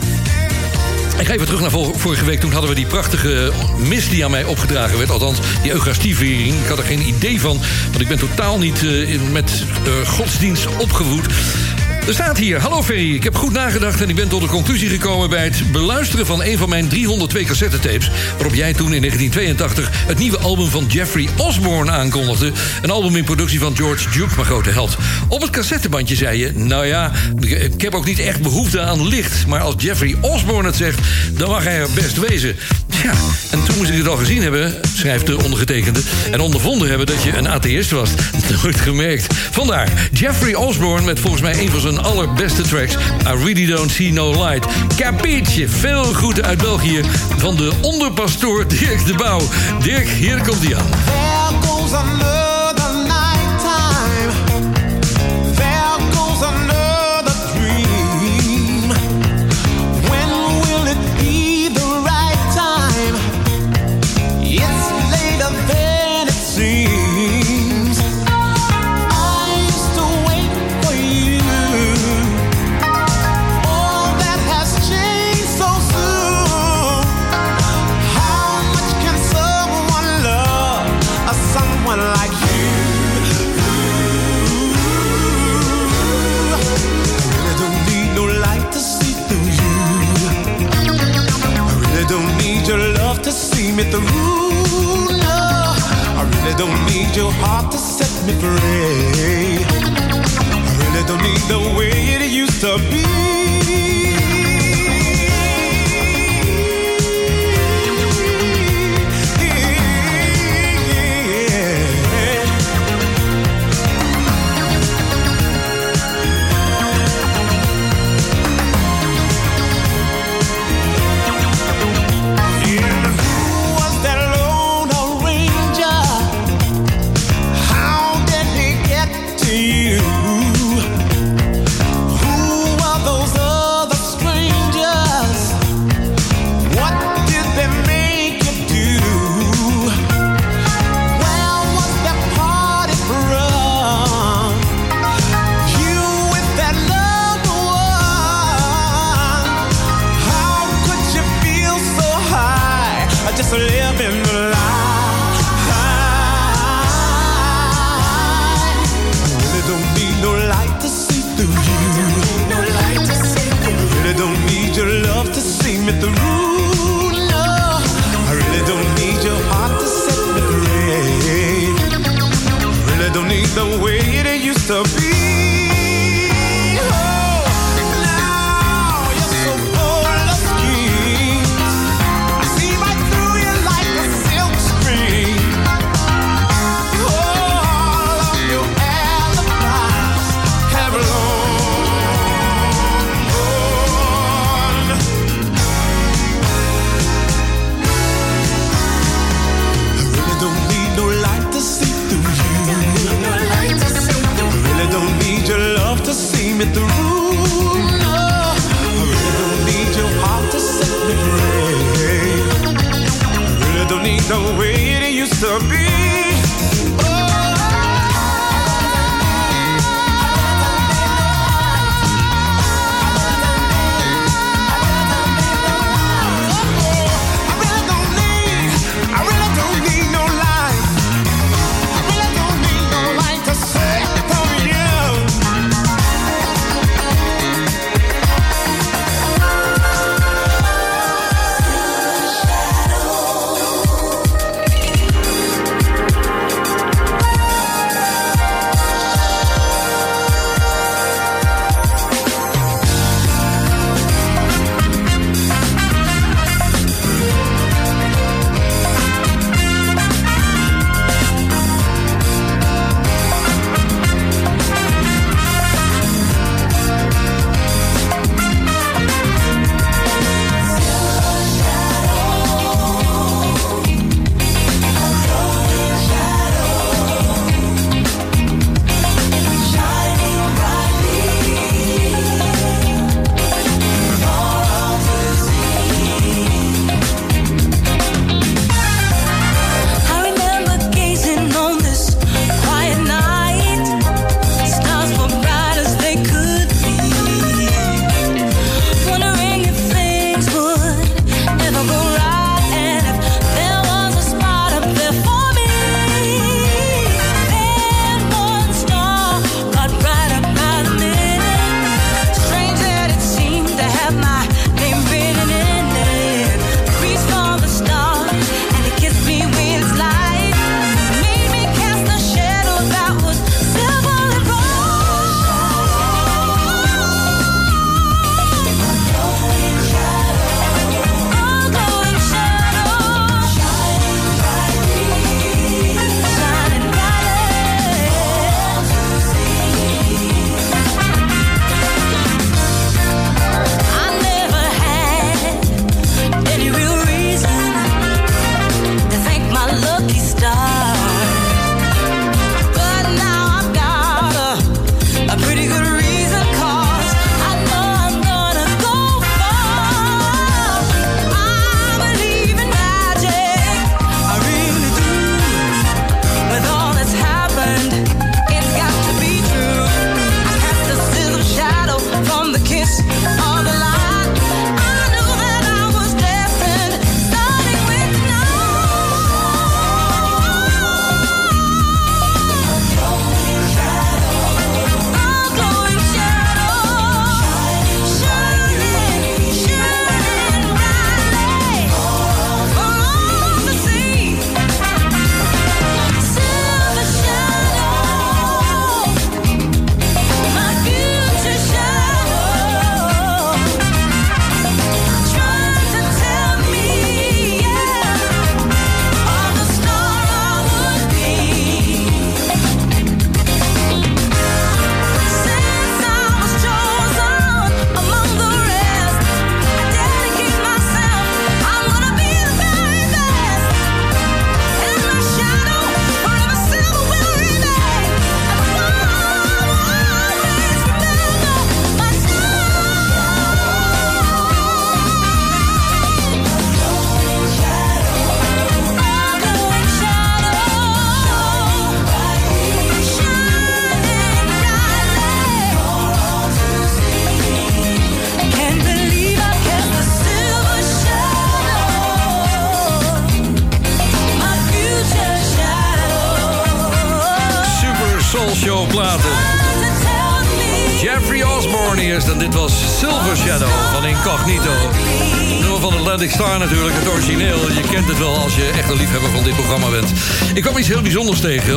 Ik ga even terug naar vor- vorige week. Toen hadden we die prachtige mis die aan mij opgedragen werd. Althans, die Eucharistieviering. Ik had er geen idee van. Want ik ben totaal niet eh, met godsdienst opgevoed. Er staat hier, hallo Ferry, ik heb goed nagedacht en ik ben tot de conclusie gekomen bij het beluisteren van een van mijn 302 cassettetapes, waarop jij toen in 1982 het nieuwe album van Jeffrey Osborne aankondigde. Een album in productie van George Duke, mijn grote held. Op het cassettebandje zei je, nou ja, ik- heb ook niet echt behoefte aan licht, maar als Jeffrey Osborne het zegt, dan mag hij er best wezen. Ja, en toen moest ik het al gezien hebben, schrijft de ondergetekende, en ondervonden hebben dat je een atheïst was. Nooit gemerkt. Vandaar, Jeffrey Osborne met volgens mij een van zijn allerbeste tracks, I Really Don't See No Light. Capiche, veel groeten uit België van de onderpastoor Dirk de Pauw. Dirk, hier komt hij aan.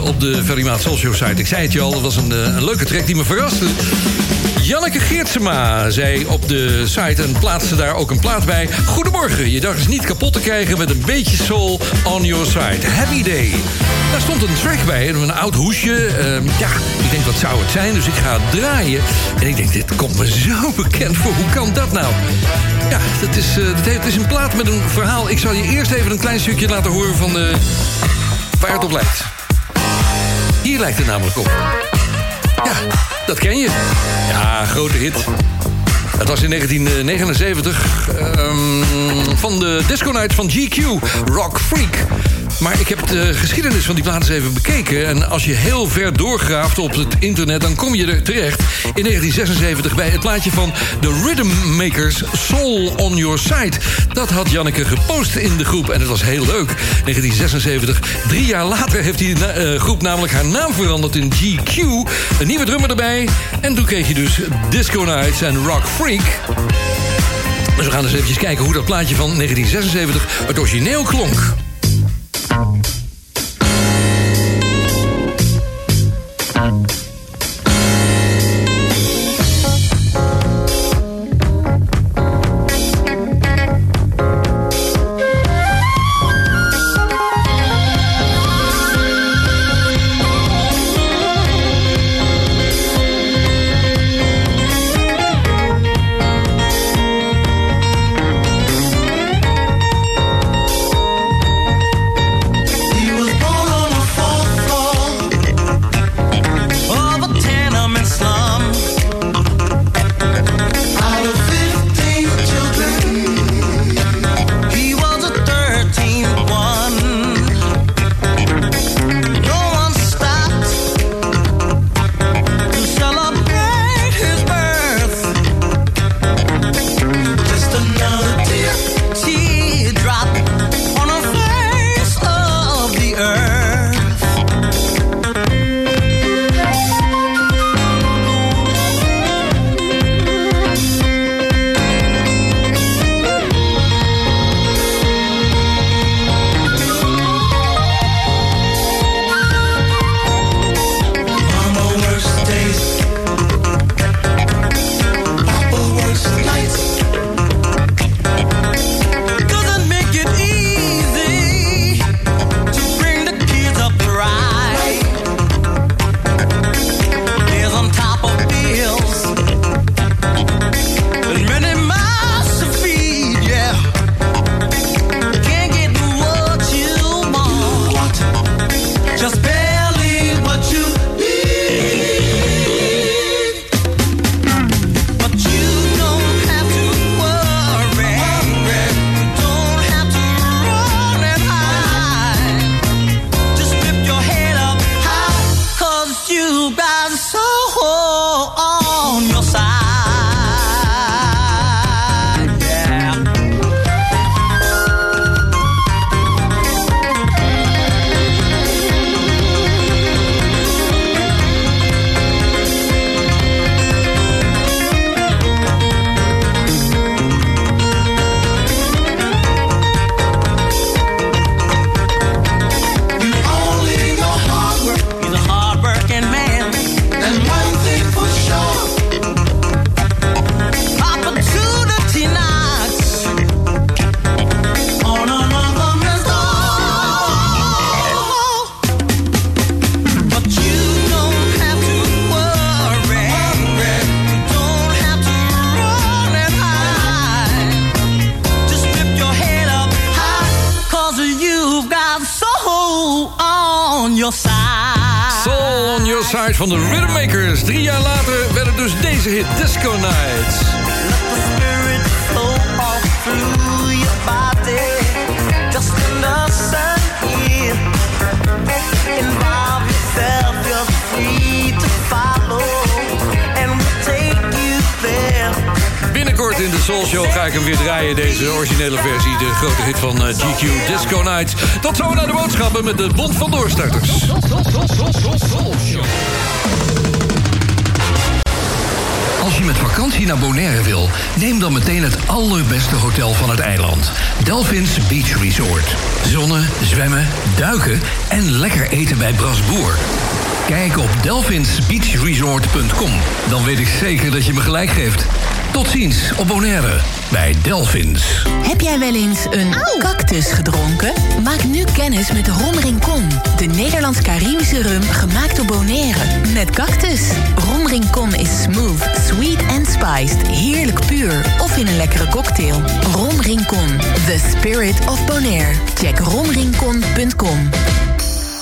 Op de Ferry Maat Socio site. Ik zei het je al, dat was een, eh, een leuke track die me verraste. Janneke Geertsema zei op de site en plaatste daar ook een plaat bij. Goedemorgen, je dag is niet kapot te krijgen met een beetje soul on your side. Happy day. Daar stond een track bij, een oud hoesje. Ehm, ja, ik denk wat zou het zijn, dus ik ga het draaien. En ik denk, dit komt me zo bekend voor. Hoe kan dat nou? Ja, dat is, eh, dat heeft, het is een plaat met een verhaal. Ik zal je eerst even een klein stukje laten horen van eh, waar het op lijkt. Hier lijkt het namelijk op. Ja, dat ken je. Ja, grote hit. Het was in 1979 ehm, van de Disco Night van GQ, Rock Freak. Maar ik heb de geschiedenis van die plaat eens even bekeken. En als je heel ver doorgraaft op het internet... dan kom je er terecht in 1976 bij het plaatje van The Rhythm Makers... Soul on Your Side. Dat had Janneke gepost in de groep en het was heel leuk. 1976, drie jaar later heeft die eh, groep namelijk haar naam veranderd in GQ. Een nieuwe drummer erbij. En toen kreeg je dus Disco Nights en Rock Freak... Dus we gaan eens even kijken hoe dat plaatje van 1976 het origineel klonk. Yeah. In de Soul Show ga ik hem weer draaien, deze originele versie. De grote hit van eh, GQ, Disco Nights. Tot zo naar de boodschappen met de Bond van Doorstarters. Als je met vakantie naar Bonaire wil, neem dan meteen het allerbeste hotel van het eiland. Delphins Beach Resort. Zonnen, zwemmen, duiken en lekker eten bij Brasboer. Kijk op delphinsbeachresort.com. Dan weet ik zeker dat je me gelijk geeft. Tot ziens op Bonaire bij Delphins. Heb jij wel eens een cactus gedronken? Maak nu kennis met Ron Rincon. De Nederlands-Caribische rum gemaakt door Bonaire. Met cactus. Ron Rincon is smooth, sweet en spiced. Heerlijk puur of in een lekkere cocktail. Ron Rincon. The spirit of Bonaire. Check ronrincon.com.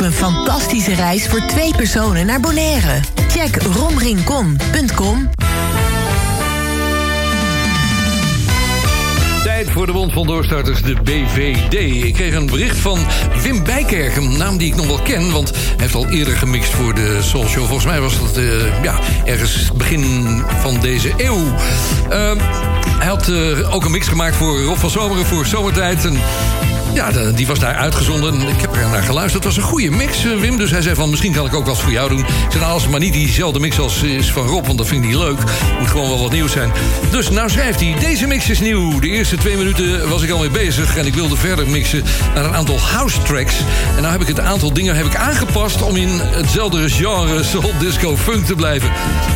een fantastische reis voor twee personen naar Bonaire. Check romrincon.com. Tijd voor de Bond van Doorstarters, de BVD. Ik kreeg een bericht van Wim Bijkerk, een naam die ik nog wel ken... want hij heeft al eerder gemixt voor de Soul Show. Volgens mij was dat eh, ja, ergens begin van deze eeuw. Ehm, hij had eh, ook een mix gemaakt voor Rob van Zomeren voor Zomertijd... En ja, die was daar uitgezonden. Ik heb er naar geluisterd. Het was een goede mix, eh, Wim. Dus hij zei van, misschien kan ik ook wat voor jou doen. Ik zei, nou, als maar niet diezelfde mix als is van Rob... want dat vind ik niet leuk. Moet gewoon wel wat nieuws zijn. Dus nou schrijft hij, deze mix is nieuw. De eerste twee minuten was ik al mee bezig... en ik wilde verder mixen naar een aantal house tracks. En nou heb ik het aantal dingen heb ik aangepast... om in hetzelfde genre soul, disco, funk te blijven.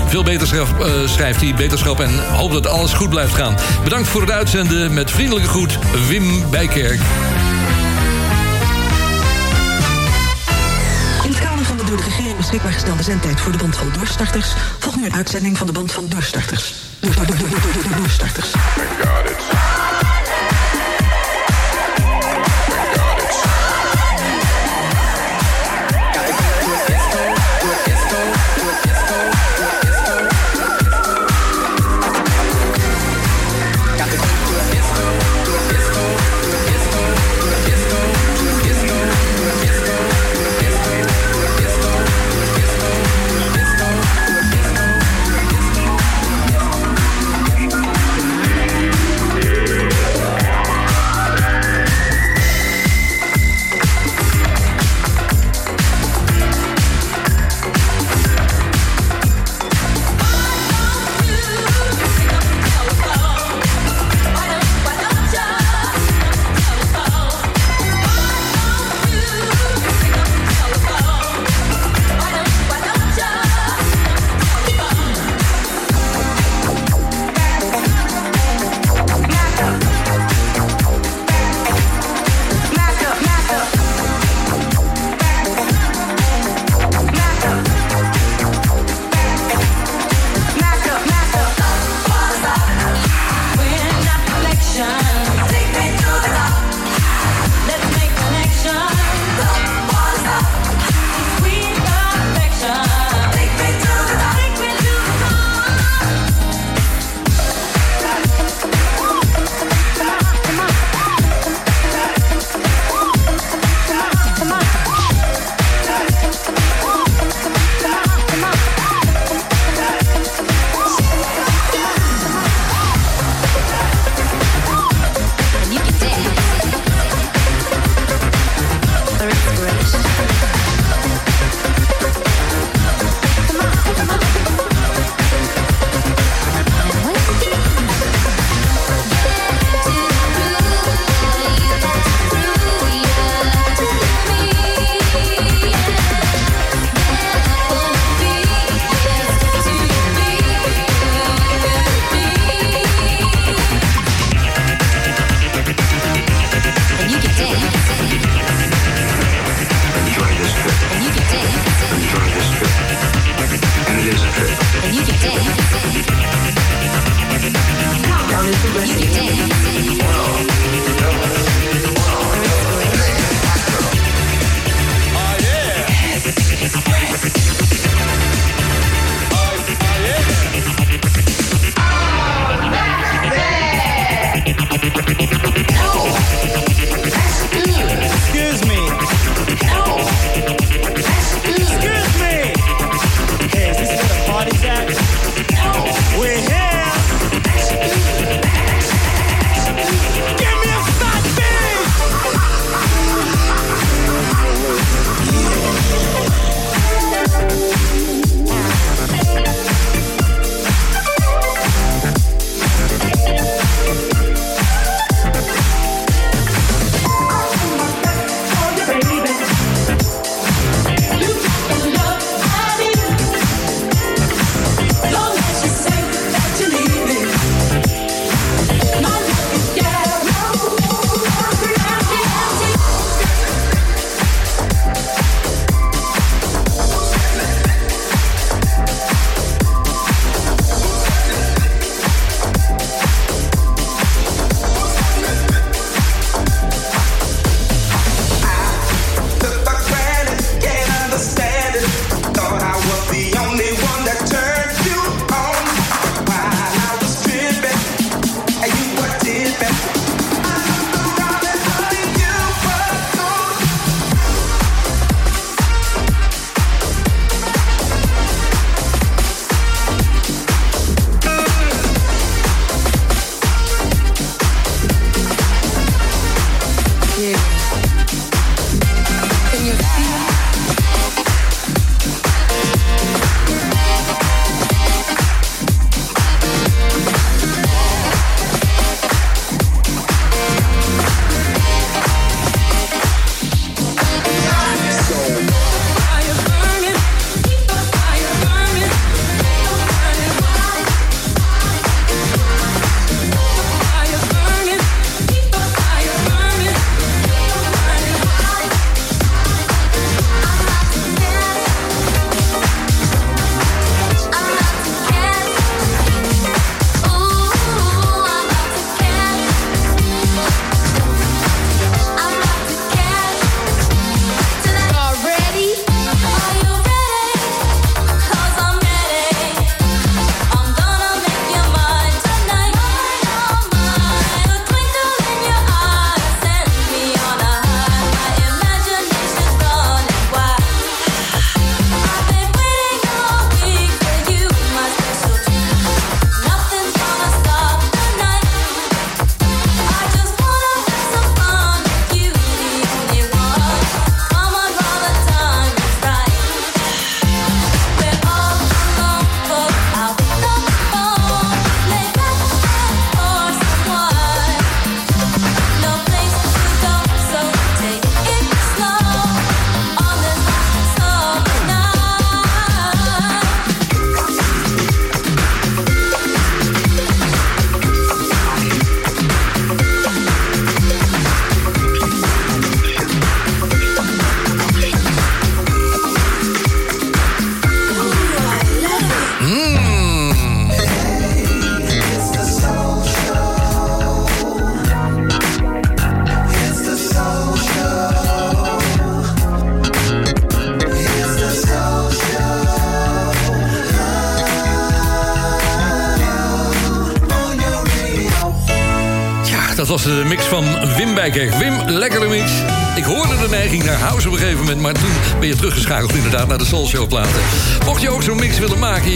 Veel beterschap, eh, schrijft hij, beterschap... en hoop dat alles goed blijft gaan. Bedankt voor het uitzenden. Met vriendelijke groet, Wim Bijkerk. Beschikbaar gestelde zendtijd voor de Bond van Doorstarters... volgt nu een uitzending van de Bond van Doorstarters. Door, door, door, door, door, door, door, doorstarters.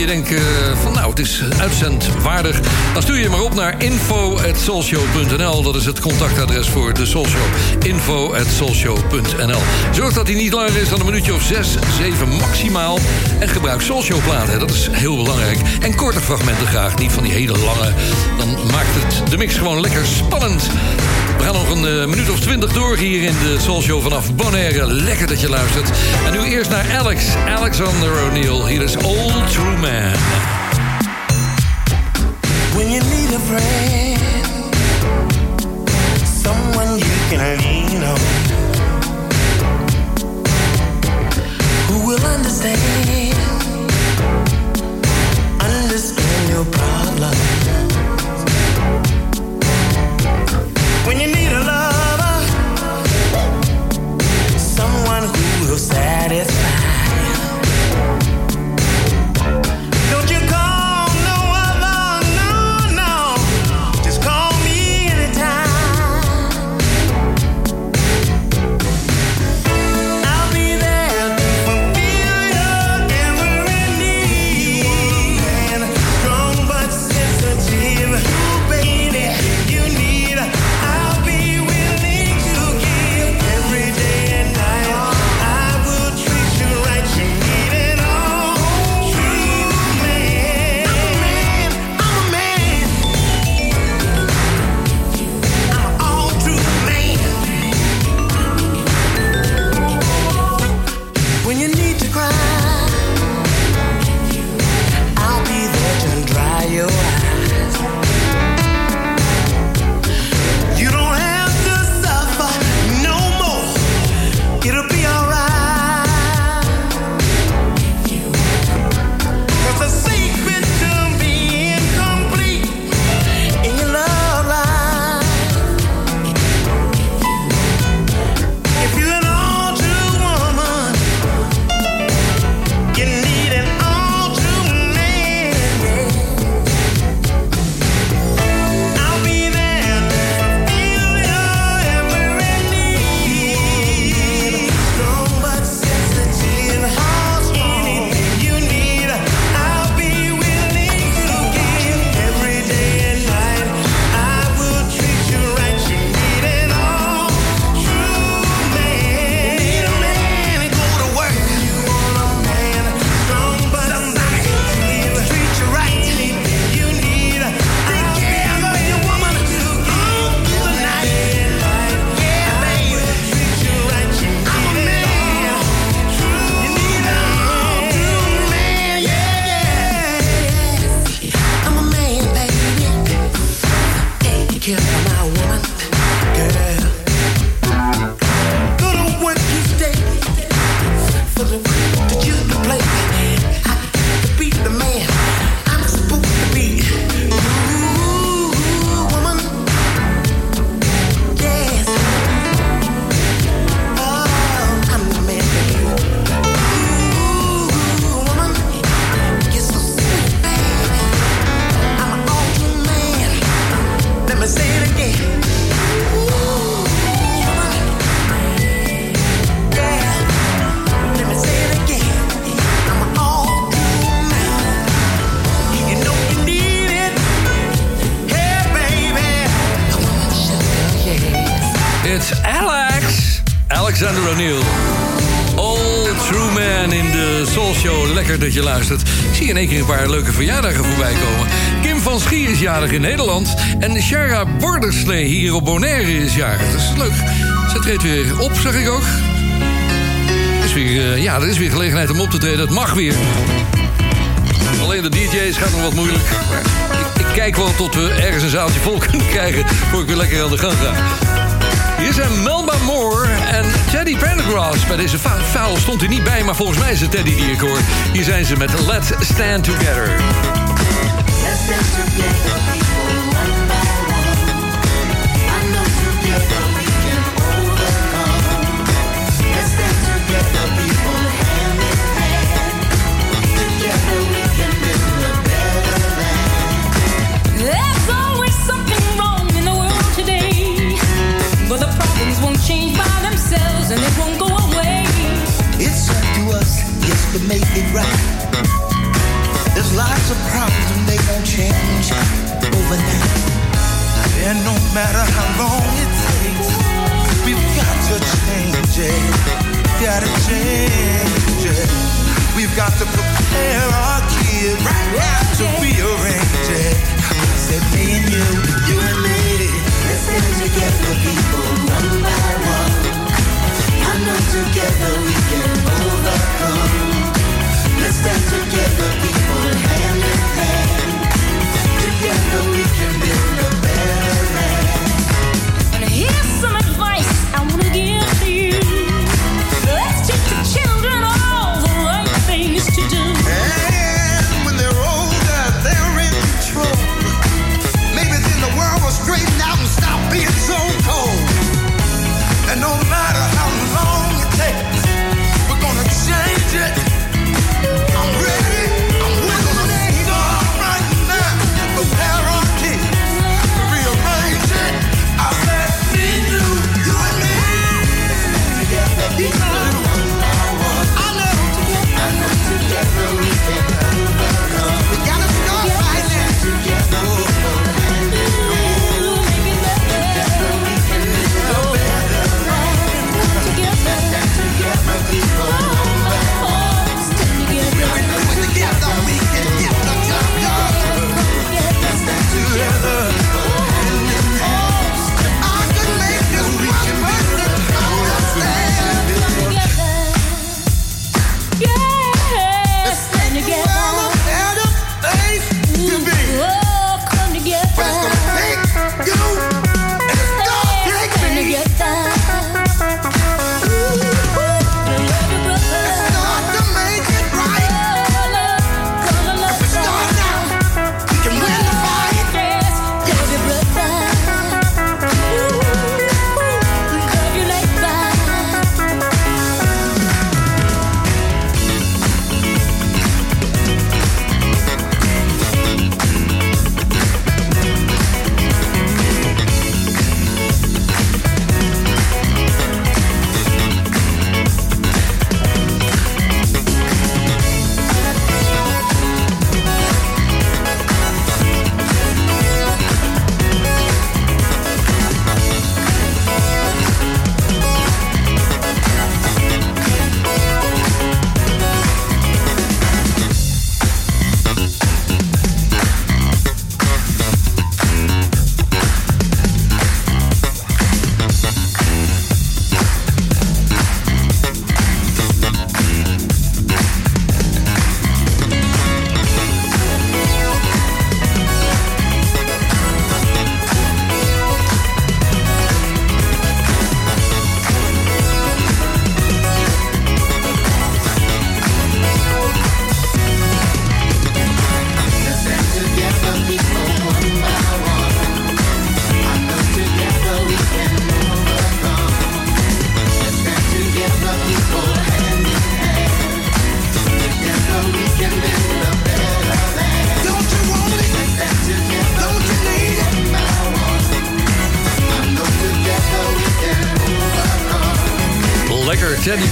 Je denkt eh, van nou, het is uitzendwaardig... dan stuur je maar op naar info.soulshow.nl. Dat is het contactadres voor de Soulshow. info.soulshow.nl Zorg dat hij niet langer is dan een minuutje of zes, zeven maximaal. En gebruik Soulshow platen, dat is heel belangrijk. En korte fragmenten graag, niet van die hele lange. Dan maakt het de mix gewoon lekker spannend. We gaan nog een eh, minuut of twintig door hier in de Soul Show vanaf Bonaire. Lekker dat je luistert. En nu eerst naar Alex, Alexander O'Neill. Hier is Old True Man. When you need a friend, someone you can lean on, who will understand, understand your problems. When you Hier op Bonaire is jarig. Dat is leuk. Ze treedt weer op, zag ik ook. Is weer, eh, ja, er is weer gelegenheid om op te treden. Dat mag weer. Alleen de DJ's gaat nog wat moeilijk. Ik, ik kijk wel tot we ergens een zaaltje vol kunnen krijgen... voor ik weer lekker aan de gang ga. Hier zijn Melba Moore en Teddy Pendergrass. Bij deze fa- vuil stond hij niet bij, maar volgens mij is het Teddy die ik hoor. Hier zijn ze met Let's Stand Together. There's always something ourselves and it won't go away. It's up to us, yes, to make it right. There's lots of problems and they won't change overnight. And no matter how long it takes, we've got to change it. Gotta change it. We've got to prepare our kids right now to rearrange it. I said, me and you, you and me. Let's stand together, people, one by one. Together we can overcome. Let's stand together, people, hand in hand. Together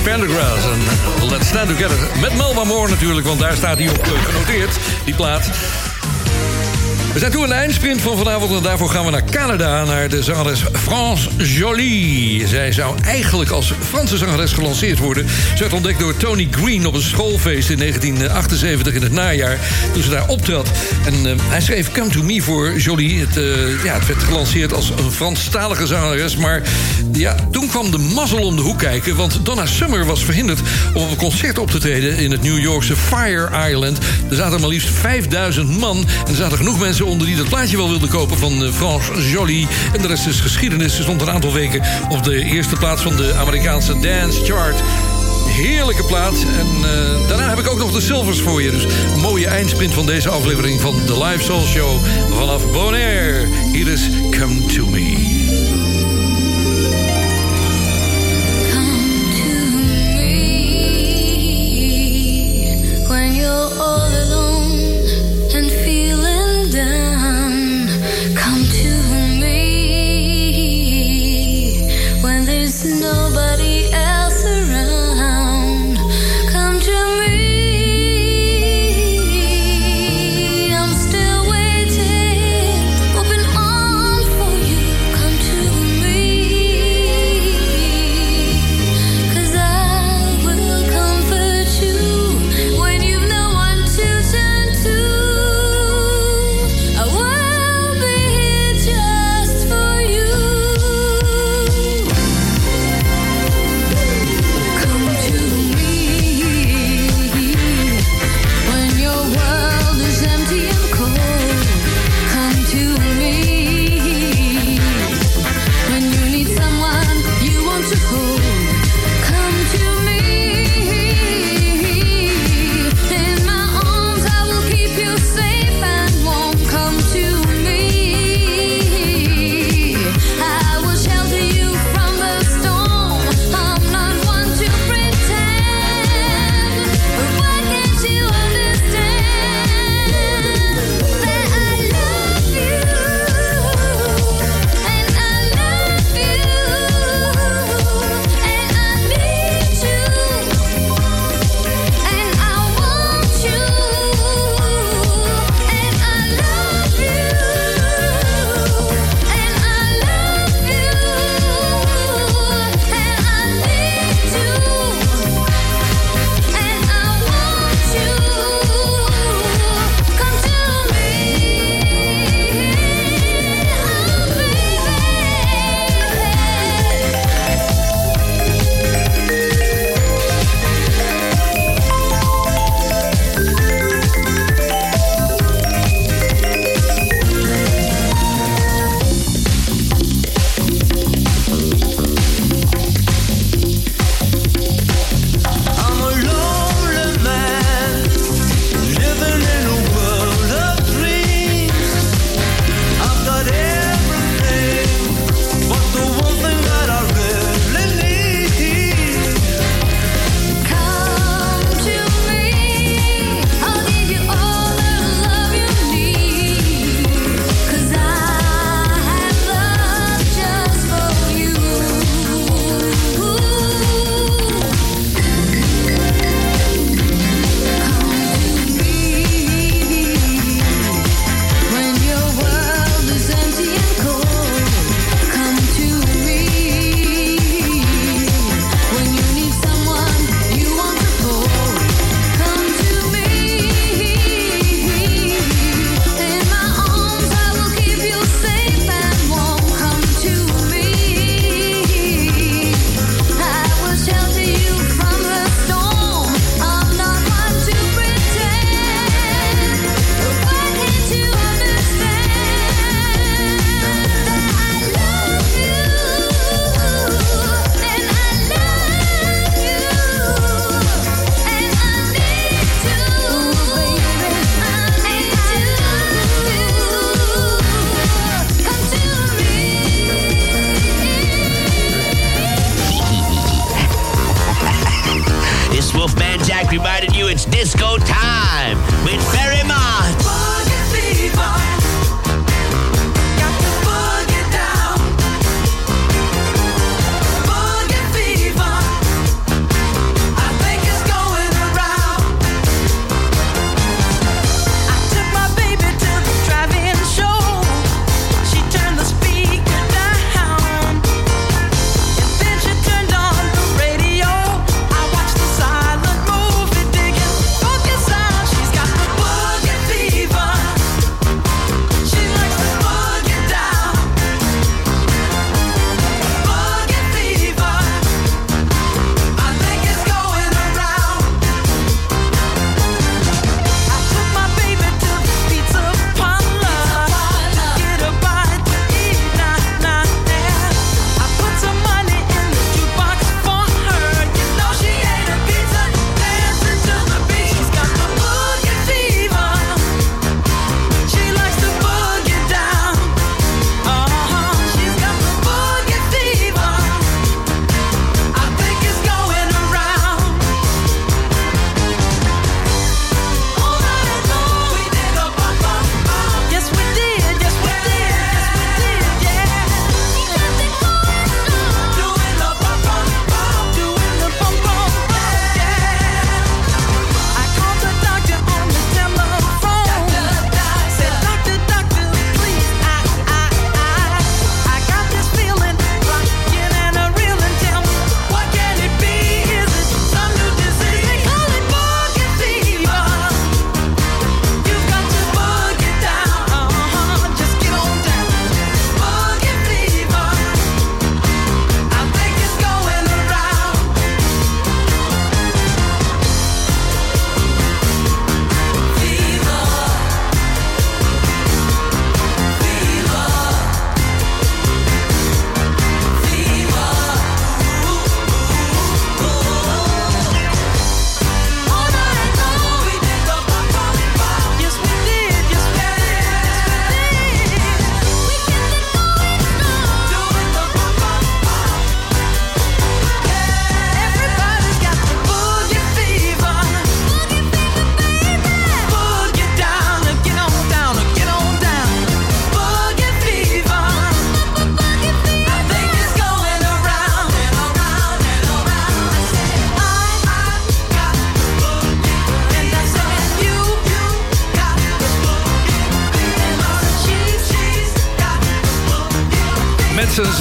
Pendergrass en Let's Stand Together. Met Melba Moore natuurlijk, want daar staat hij op eh, genoteerd, die plaat. We zijn toe aan de eindsprint van vanavond en daarvoor gaan we naar Canada... naar de zangeres France Jolie. Zij zou eigenlijk als Franse zangeres gelanceerd worden. Ze werd ontdekt door Tony Green op een schoolfeest in 1978 in het najaar... toen ze daar optrad. En eh, hij schreef Come To Me voor Jolie. Het, eh, ja, het werd gelanceerd als een Franstalige zangeres... maar ja, toen kwam de mazzel om de hoek kijken... want Donna Summer was verhinderd om op een concert op te treden... in het New Yorkse Fire Island. Er zaten maar liefst 5000 man en er zaten genoeg mensen onder die dat plaatje wel wilden kopen van eh, France Jolie. En de rest is geschiedenis. Ze stond een aantal weken op de eerste plaats van de Amerikaanse Dance Chart. Heerlijke plaat. En eh, daarna heb ik ook nog de Silvers voor je. Dus een mooie eindsprint van deze aflevering van de Live Soul Show vanaf Bonaire. Hier is Come To Me.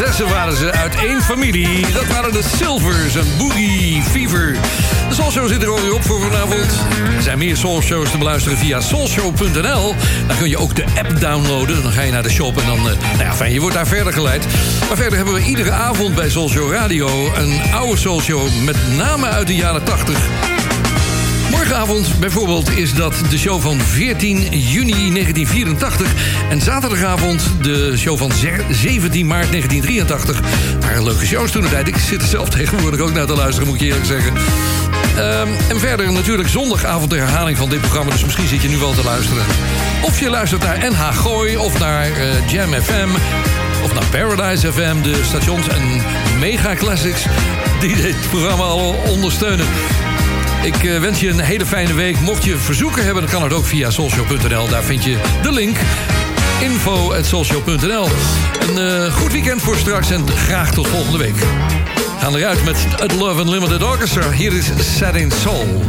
Zessen waren ze uit één familie. Dat waren de Silvers en Boogie Fever. De Soulshow zit er alweer op voor vanavond. Er zijn meer Soulshows te beluisteren via soulshow.nl. Daar kun je ook de app downloaden. Dan ga je naar de shop en dan... eh, nou ja, fijn, je wordt daar verder geleid. Maar verder hebben we iedere avond bij Soulshow Radio... een oude Soulshow met name uit de jaren 80... Morgenavond bijvoorbeeld is dat de show van 14 juni 1984. En zaterdagavond de show van ze- 17 maart 1983. Maar leuke shows toen de. Ik zit er zelf tegenwoordig ook naar te luisteren, moet ik je eerlijk zeggen. Ehm, en verder natuurlijk zondagavond de herhaling van dit programma. Dus misschien zit je nu wel te luisteren. Of je luistert naar NH Gooi of naar eh, Jam FM. Of naar Paradise FM, de stations en Mega Classics... die dit programma al ondersteunen. Ik eh, wens je een hele fijne week. Mocht je verzoeken hebben, dan kan het ook via soulshow.nl. Daar vind je de link. info.soulshow.nl Een eh, goed weekend voor straks en graag tot volgende week. We gaan eruit met het Love Unlimited Orchestra. Hier is Setting Soul.